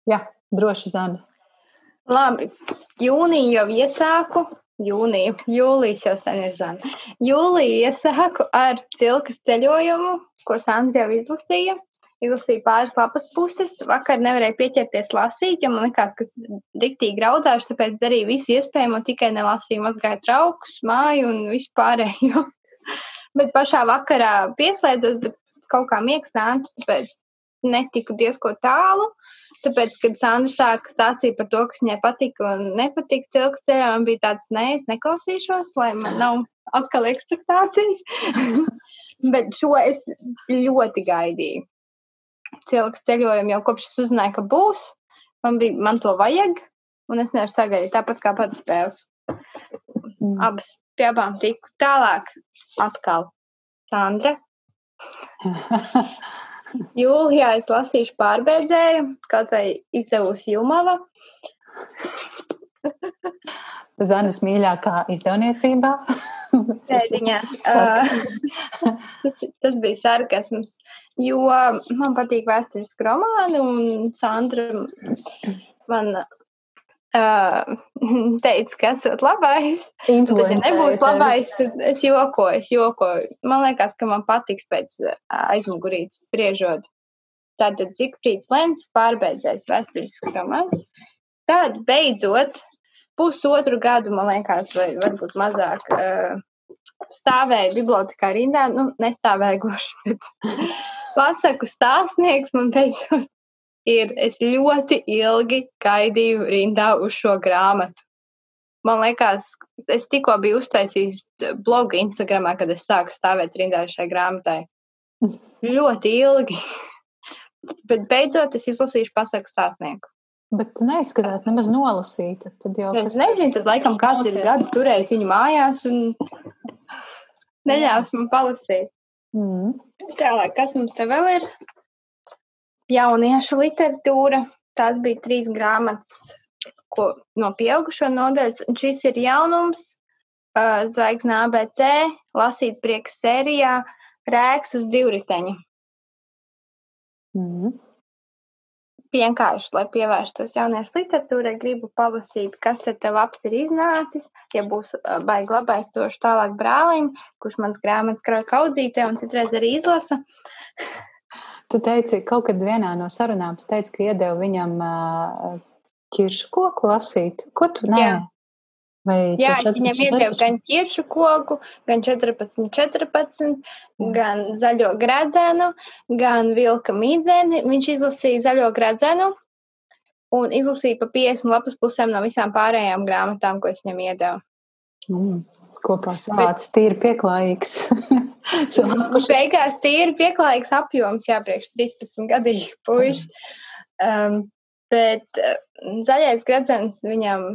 Jā, droši zani. Labi, jūniju jau iesāku. Jūniju, jūlijas jau sen ir zana. Jūliju iesāku ar cilkas ceļojumu, ko Sandra jau izlasīja. Izlasīju pāris lapas puses. Vakar nevarēju pieķerties lasīt, jo man likās, ka riktīgi graudāšu, tāpēc darīju visu iespējamo, tikai nelasīju, mazgāju traukus, māju un vispārējo. bet pašā vakarā pieslēdzos, bet kaut kā miegs nāca, tāpēc netiku diezko tālu. Tāpēc, kad Sandra sāka stāstīt par to, kas viņai patika un nepatika cilks ceļā, man bija tāds, nē, es neklausīšos, lai man nav atkal ekspektācijas. Bet šo es ļoti gaidīju. Cilks ceļojumu jau kopš es uzzināju, ka būs. Man, bija, man to vajag, un es nevaru sagaidīt tāpat kā pats spēles. Mm. Abas pie abām tiku tālāk. Atkal Sandra. Jūlijā es lasīšu pārbeidzēju, kaut vai izdevusi Jumava. Zanes mīļākā izdevniecībā. Pēdiņā. tas, tas bija sarkasms, jo man patīk vēsturiski romāni un Sandra man uh, teica, ka esat labais. Tad, ja nebūs labais, tad es jokoju, es jokoju. Man liekas, ka man patiks pēc aizmugurītes spriežot. Tātad Zikfrīds Lens pārbeidzējis vēsturisks romans. Tad beidzot pusotru gadu, man liekas, vai varbūt mazāk, uh, stāvēja bibliotekā rindā, nu, nestāvēja gluži, bet pasaku stāstnieks man beidzot ir, es ļoti ilgi gaidīju rindā uz šo grāmatu. Man liekas, es tikko biju uztaisījis blogu Instagramā, kad es sāku stāvēt rindā šai grāmatai. ļoti ilgi. Bet beidzot es izlasīšu pasaku stāstnieku. Bet tu neizskatās nemaz nolasīta. Tad jau es nezinu, tad laikam kāds ir gadu turējis viņu mājās un neļāvis man palasīt. Mm. Tālāk, kas mums te vēl ir? jauniešu literatūra. Tās bija trīs grāmatas ko, no pieaugušo nodaļas. Un šis ir jaunums, uh, Zvaigznes ABC, lasīt prieks sērijā, rēks uz divriteņa. Mm. Vienkārši, lai pievērstos jauniešu literatūrai, gribu palasīt, kas te labs ir iznācis. Ja būs baigi labais, došu tālāk brālim, kurš mans grāmatas krauj kaudzītē un citreiz arī izlasa. Tu teici, kaut kad vienā no sarunām, tu teici, ka iedevi viņam uh, ķiršu koku lasīt. Ko tu nē? Jā. Vai Jā, viņam iedevu gan ķiršu koku, gan 14, 14, mm. gan zaļo gradzenu, gan vilka mīdzeni. Viņš izlasīja zaļo gradzenu un izlasīja pa 50 lapas pusēm no visām pārējām grāmatām, ko es viņam iedevu. Mm. Kopā savāds Bet... tīri pieklājīgs. Beigās tīri pieklājīgs apjoms, jā, priekš 13 gadīgi puiši. Um, bet uh, zaļais gradzens viņam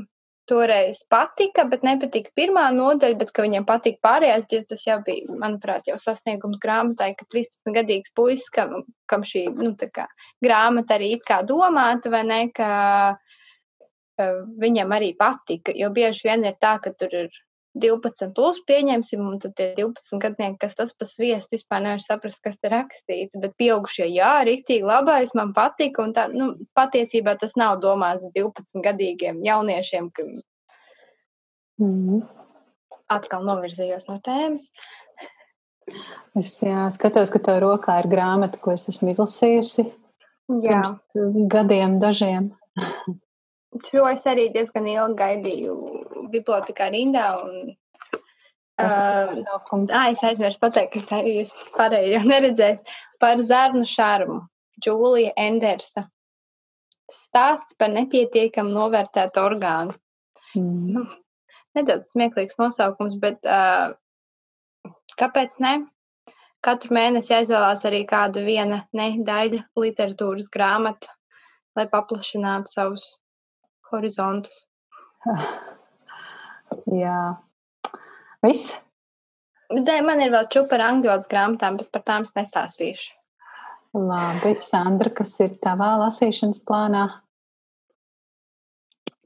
toreiz patika, bet nepatika pirmā nodaļa, bet ka viņam patika pārējās divas, tas jau bija, manuprāt, jau sasniegums grāmatai, ka 13 gadīgs puisis, kam, kam šī, nu, kā grāmata arī it kā domāta, vai ne, ka uh, viņam arī patika, jo bieži vien ir tā, ka tur ir 12 plus pieņemsim, un tad tie 12 gadnieki, kas tas pa sviestu vispār nevar saprast, kas te rakstīts, bet pieaugušie, jā, riktīgi labais, man patika, un tā, nu, patiesībā tas nav domāts 12 gadīgiem jauniešiem, ka mm. atkal novirzījos no tēmas. Es jā, skatos, ka tev rokā ir grāmata, ko es esmu izlasījusi jā. pirms gadiem dažiem. Šo es arī diezgan ilgi gaidīju bibliotekā rindā. Un, uh, ah, es aizmirsu pateikt, ka tā jūs pārējie jau neredzēs par zarnu šarmu. Džūlija Endersa. Stāsts par nepietiekam novērtētu orgānu. Mm. Nedaudz smieklīgs nosaukums, bet uh, kāpēc ne? Katru mēnesi aizvēlās arī kāda viena nedaļa literatūras grāmata, lai paplašinātu savus horizontus. Jā, viss. Dē, man ir vēl čūpa ar angļu valodas grāmatām, bet par tām es nestāstīšu. Labi, Sandra, kas ir tavā lasīšanas plānā?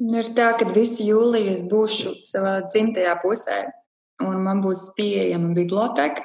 Nu, ir tā, ka visu jūliju es būšu savā dzimtajā pusē, un man būs pieejama biblioteka.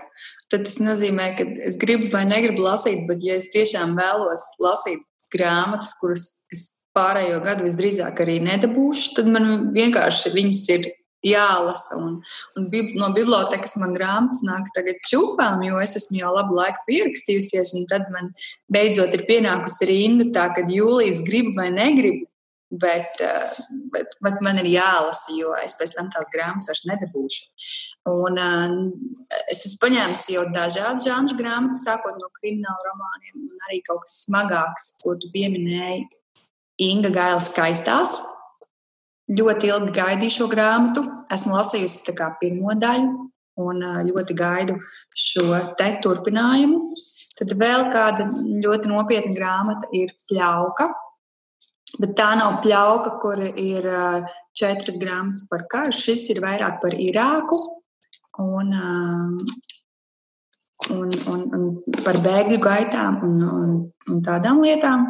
Tad tas nozīmē, ka es gribu vai negribu lasīt, bet, ja es tiešām vēlos lasīt grāmatas, kuras es pārējo gadu visdrīzāk arī nedabūšu, tad man vienkārši viņas ir jālasa. Un, un bib, no bibliotekas man grāmatas nāk tagad čūpām, jo es esmu jau labu laiku pierakstījusies, un tad man beidzot ir pienākusi rinda tā, ka jūlijas gribu vai negribu. Bet, eh, bet, bet man ir jālasa, jo es pēc tam tās grāmatas vairs nedabūšu. Un, uh, es esmu paņēmis jau dažādu žanru grāmatas, sākot no krimināla romāniem, un arī kaut kas smagāks, ko tu pieminēji. Inga Gaila skaistās. Ļoti ilgi gaidīju šo grāmatu. Esmu lasījusi pirmo daļu, un ļoti gaidu šo te turpinājumu. Tad vēl kāda ļoti nopietna grāmata ir Pļauka. Bet tā nav pļauka, kur ir četras grāmatas par karu. Šis ir vairāk par Irāku un, un, un, un par bēgļu gaitām un, un, un tādām lietām.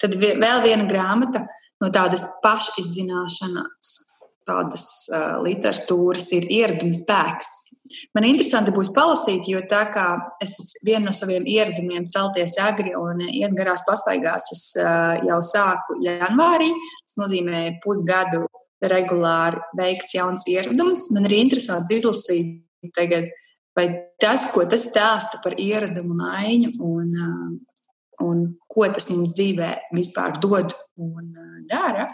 Tad vēl viena grāmata no tādas pašizzināšanas, tādas uh, literatūras ir ieradums spēks. Man interesanti būs palasīt, jo tā kā es vienu no saviem ieradumiem celties agri un iet garās pastaigās, es uh, jau sāku janvārī. Tas nozīmē pusgadu regulāri veikts jauns ieradums. Man ir interesanti izlasīt tagad, vai tas, ko tas stāsta par ieradumu maiņu un, un ko tas mums dzīvē vispār dod un dara,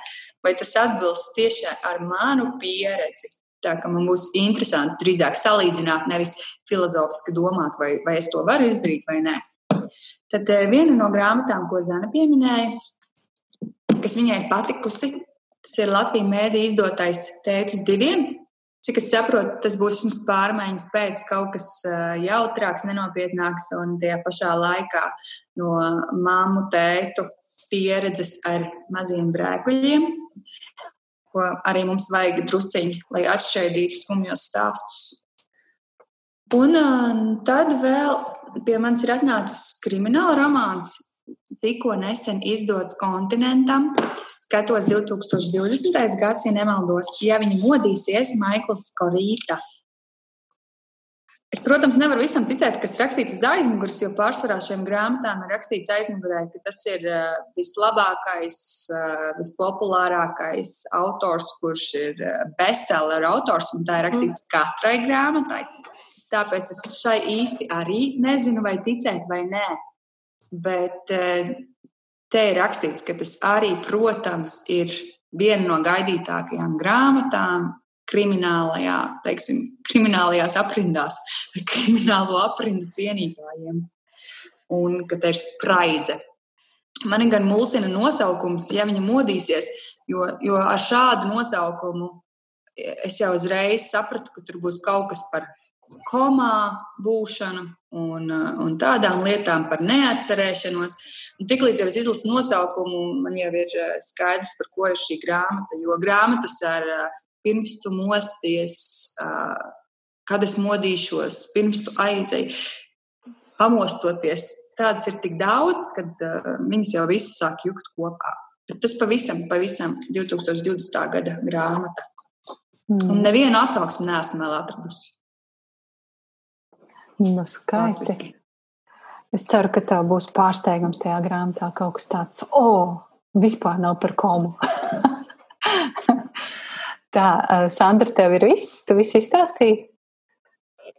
vai tas atbilst tieši ar manu pieredzi. Tā kā man būs interesanti drīzāk salīdzināt, nevis filozofiski domāt, vai, vai es to varu izdarīt vai nē. Tad viena no grāmatām, ko Zana pieminēja, kas viņai ir patikusi, Tas ir Latvijas mēdī izdotais tēcis diviem. Cik es saprotu, tas būs vismaz pārmaiņas pēc kaut kas jautrāks, nenopietnāks un tajā pašā laikā no māmu tētu pieredzes ar maziem brēkuļiem, ko arī mums vajag drusciņi, lai atšķaidītu skumjos stāstus. Un tad vēl pie manis ir atnācis krimināla romāns, tikko nesen izdots kontinentam skatos 2020. gads, ja nemaldos, ja viņi modīsies Maikls Korīta. Es, protams, nevaru visam ticēt, kas rakstīts uz aizmugures, jo pārsvarā šiem grāmatām ir rakstīts aizmugurē, ka tas ir uh, vislabākais, uh, vispopulārākais autors, kurš ir uh, bestseller autors, un tā ir rakstīts mm. katrai grāmatai. Tāpēc es šai īsti arī nezinu, vai ticēt vai nē. Bet Te ir rakstīts, ka tas arī, protams, ir viena no gaidītākajām grāmatām kriminālajā, teiksim, kriminālajās aprindās vai kriminālo aprindu cienītājiem. Un ka tā ir spraidze. Man gan mulsina nosaukums, ja viņa modīsies, jo, jo ar šādu nosaukumu es jau uzreiz sapratu, ka tur būs kaut kas par komā būšanu un, un tādām lietām, par neatcerēšanos. Tiklīdz jau es izlasu nosaukumu, man jau ir eh, skaidrs, par ko ir šī grāmata. Jo grāmatas ar pirms tu mosties, kad es modīšos, pirms tu aizēji, pamostoties, tādas ir tik daudz, ka viņas jau visas sāk jukt kopā. Bet tas pavisam, pavisam 2020. gada grāmata. Mm. Un nevienu atsauksmi neesmu vēl atradusi. Nu, skaisti. Latviski. Es ceru, ka tev būs pārsteigums tajā grāmatā kaut kas tāds, o, oh, vispār nav par komu. Tā, Sandra, tev ir viss, tu visu izstāstīji?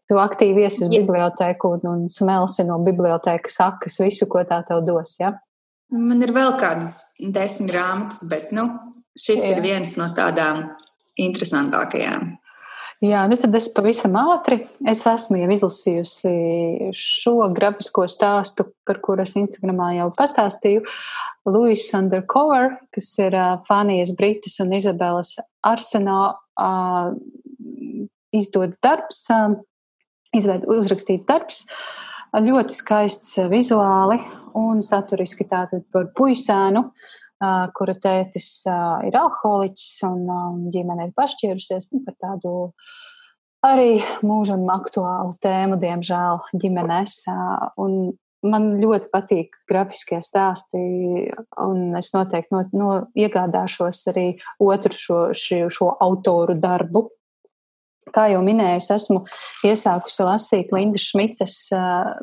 Tu aktīvi iesi uz bibliotēku un smelsi no bibliotēkas sakas visu, ko tā tev dos, ja? Man ir vēl kādas desmit grāmatas, bet, nu, šis Jā. ir viens no tādām interesantākajām. Jā, nu tad es pavisam ātri. Es esmu jau izlasījusi šo grafisko stāstu, par kuru es Instagramā jau pastāstīju. Louis Undercover, kas ir uh, Fanijas Britas un Izabelas arsenā uh, izdots darbs, uh, izveid, uzrakstīts darbs. Uh, ļoti skaists vizuāli un saturiski tātad par puisēnu. Uh, kura tētis ir alkoholiķis un ģimene ir pašķīrusies nu, par tādu arī mūžam aktuālu tēmu, diemžēl, ģimenes. Un man ļoti patīk grafiskie stāsti, un es noteikti no, no, iegādāšos arī otru šo, šo, šo autoru darbu. Kā jau minēju, es esmu iesākusi lasīt Linda Šmitas,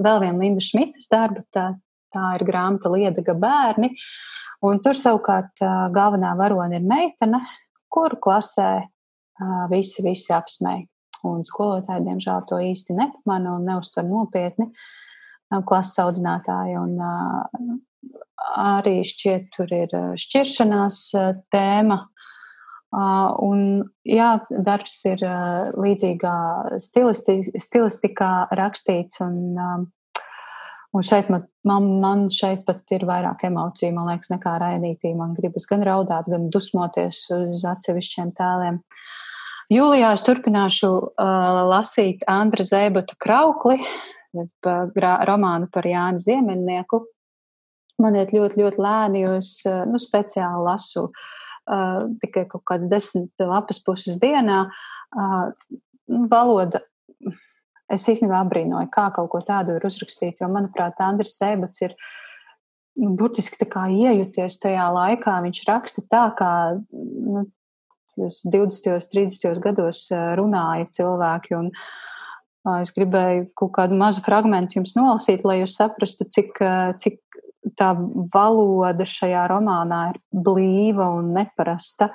vēl vienu Linda Šmitas darbu. Tā, tā ir grāmata Liedaga bērni. Uh, Un tur savukārt galvenā varone ir meitene, kuru klasē visi, visi apsmēja. Un skolotāji, diemžēl, to īsti nepamana un neuztver nopietni. Klases audzinātāji un arī šķiet, tur ir šķiršanās tēma. Un, jā, darbs ir līdzīgā stilisti, stilistikā rakstīts, un, un šeit man, man, man šeit pat ir vairāk emociju, man liekas, nekā raidītī. Man gribas gan raudāt, gan dusmoties uz atsevišķiem tēliem. Uh, Jūlijā es turpināšu uh, lasīt Andra Zēbata kraukli, romānu par Jānu Ziemeļnieku. Man iet ļoti, ļoti lēni, jo es uh, nu, speciāli lasu uh, tikai kaut kādas desmit lapas puses dienā. Uh, valoda es īstenībā apbrīnoju, kā kaut ko tādu ir uzrakstīt, jo, manuprāt, Andris Zēbats ir nu, burtiski tā kā iejuties tajā laikā. Viņš raksta tā, kā nu, 20, 30 gados runāja cilvēki. Un, es gribēju kaut kādu mazu fragment jums nolasīt, lai jūs saprastu, cik, cik tā valoda šajā romānā ir blīva un neparasta.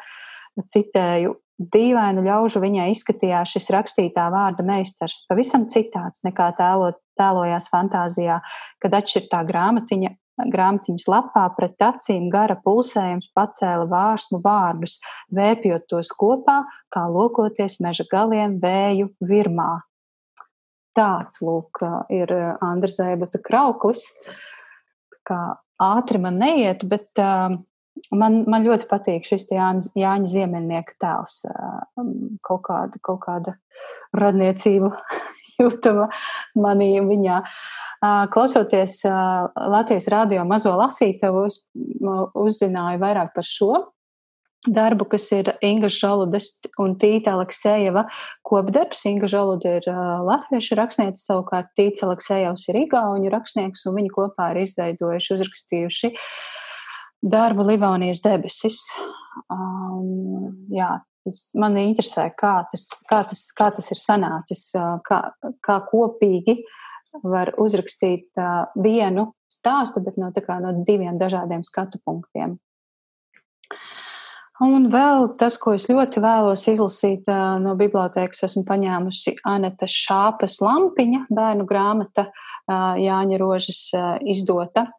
Citēju, dīvainu ļaužu viņai izskatījās šis rakstītā vārda meistars, pavisam citāds nekā tēlo, tēlojās fantāzijā, kad atšķirtā grāmatiņa grāmatiņas lapā pret acīm gara pulsējums pacēla vārsmu vārdus, vēpjot tos kopā, kā lokoties meža galiem vēju virmā. Tāds, lūk, ir Andra Zēbata krauklis. Kā ātri man neiet, bet uh, man, man ļoti patīk šis Jāņa, Jāņa Ziemeļnieka tēls. Uh, kaut, kāda, kaut kāda radniecība jūtama manī viņā. Klausoties Latvijas rādio mazo lasītavu, uzzināju vairāk par šo darbu, kas ir Inga Žaludes un Tīta Aleksējeva kopdarbs. Inga Žalude ir latviešu rakstniece, savukārt Tīts Aleksējevs ir igauņu rakstnieks, un viņi kopā ir izveidojuši, uzrakstījuši darbu Livonijas debesis. Um, jā, tas man interesē, kā tas, kā tas, kā tas ir sanācis, kā, kā kopīgi uh, var uzrakstīt uh, vienu stāstu, bet no, no diviem dažādiem skatu punktiem. Un vēl tas, ko es ļoti vēlos izlasīt uh, no bibliotekas, esmu paņēmusi Anita Šāpes lampiņa, bērnu grāmata uh, Jāņa Rožas uh, izdota.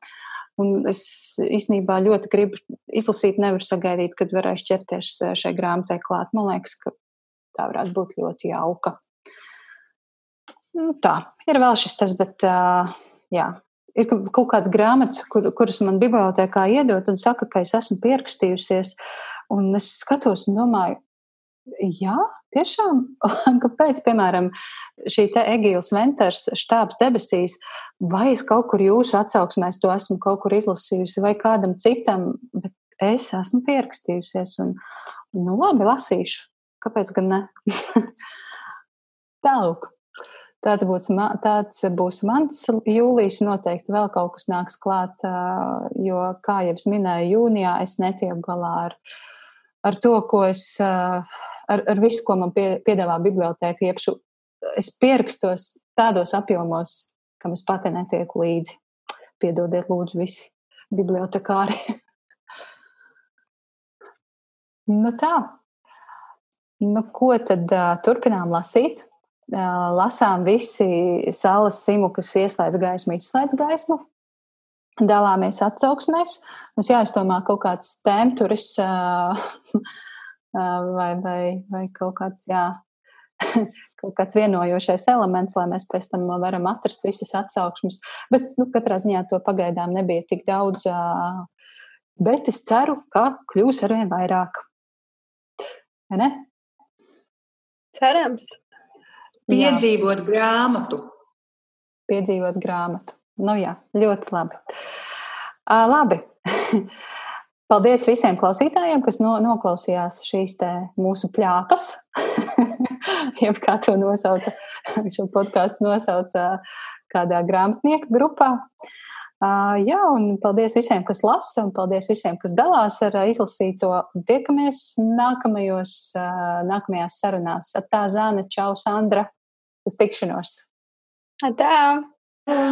Un es īstenībā ļoti gribu izlasīt, nevaru sagaidīt, kad varēšu ķerties šai grāmatai klāt. Man liekas, ka tā varētu būt ļoti jauka. Nu, tā ir vēl šis tas, bet uh, jā, ir kaut kāds grāmatas, kur, kuras man bibliotekā iedod un saka, ka es esmu pierakstījusies. Un es skatos un domāju, jā, tiešām, kāpēc, piemēram, šī te Egīls Venters štābs debesīs, vai es kaut kur jūsu atsauksmēs to esmu kaut kur izlasījusi, vai kādam citam, bet es esmu pierakstījusies un, nu labi, lasīšu. Kāpēc gan ne? Tālāk. Tāds būs, tāds būs mans jūlijs. Noteikti vēl kaut kas nāks klāt, jo, kā jau minēju, jūnijā es netieku galā ar, ar to, ko es, ar, ar visu, ko man pie, piedāvā bibliotēka. Iepšu, es pierakstos tādos apjomos, kam es pati netieku līdzi. Piedodiet, lūdzu, visi bibliotekāri. nu tā. Nu, ko tad uh, turpinām lasīt? lasām visi saules simu, kas ieslēdz gaismu, izslēdz gaismu. Dalāmies atsauksmēs. Mums jāizdomā kaut kāds tēmturis vai, vai, vai kaut kāds, jā, kaut kāds vienojošais elements, lai mēs pēc tam varam atrast visas atsauksmes. Bet, nu, katrā ziņā to pagaidām nebija tik daudz. Bet es ceru, ka kļūs arvien vairāk. Vai ne? Cerams. Piedzīvot jā. grāmatu. Piedzīvot grāmatu. Nu jā, ļoti labi. Uh, labi. Paldies visiem klausītājiem, kas no, noklausījās šīs mūsu plāpas. Jeb kā to nosauca, šo podkāstu nosauca kādā grāmatnieku grupā. Uh, jā, un paldies visiem, kas lasa, un paldies visiem, kas dalās ar uh, izlasīto. Tiekamies nākamajos, uh, nākamajās sarunās. Tā Zāne, Čau, Sandra! Uz tikšanos! Tā! Tā.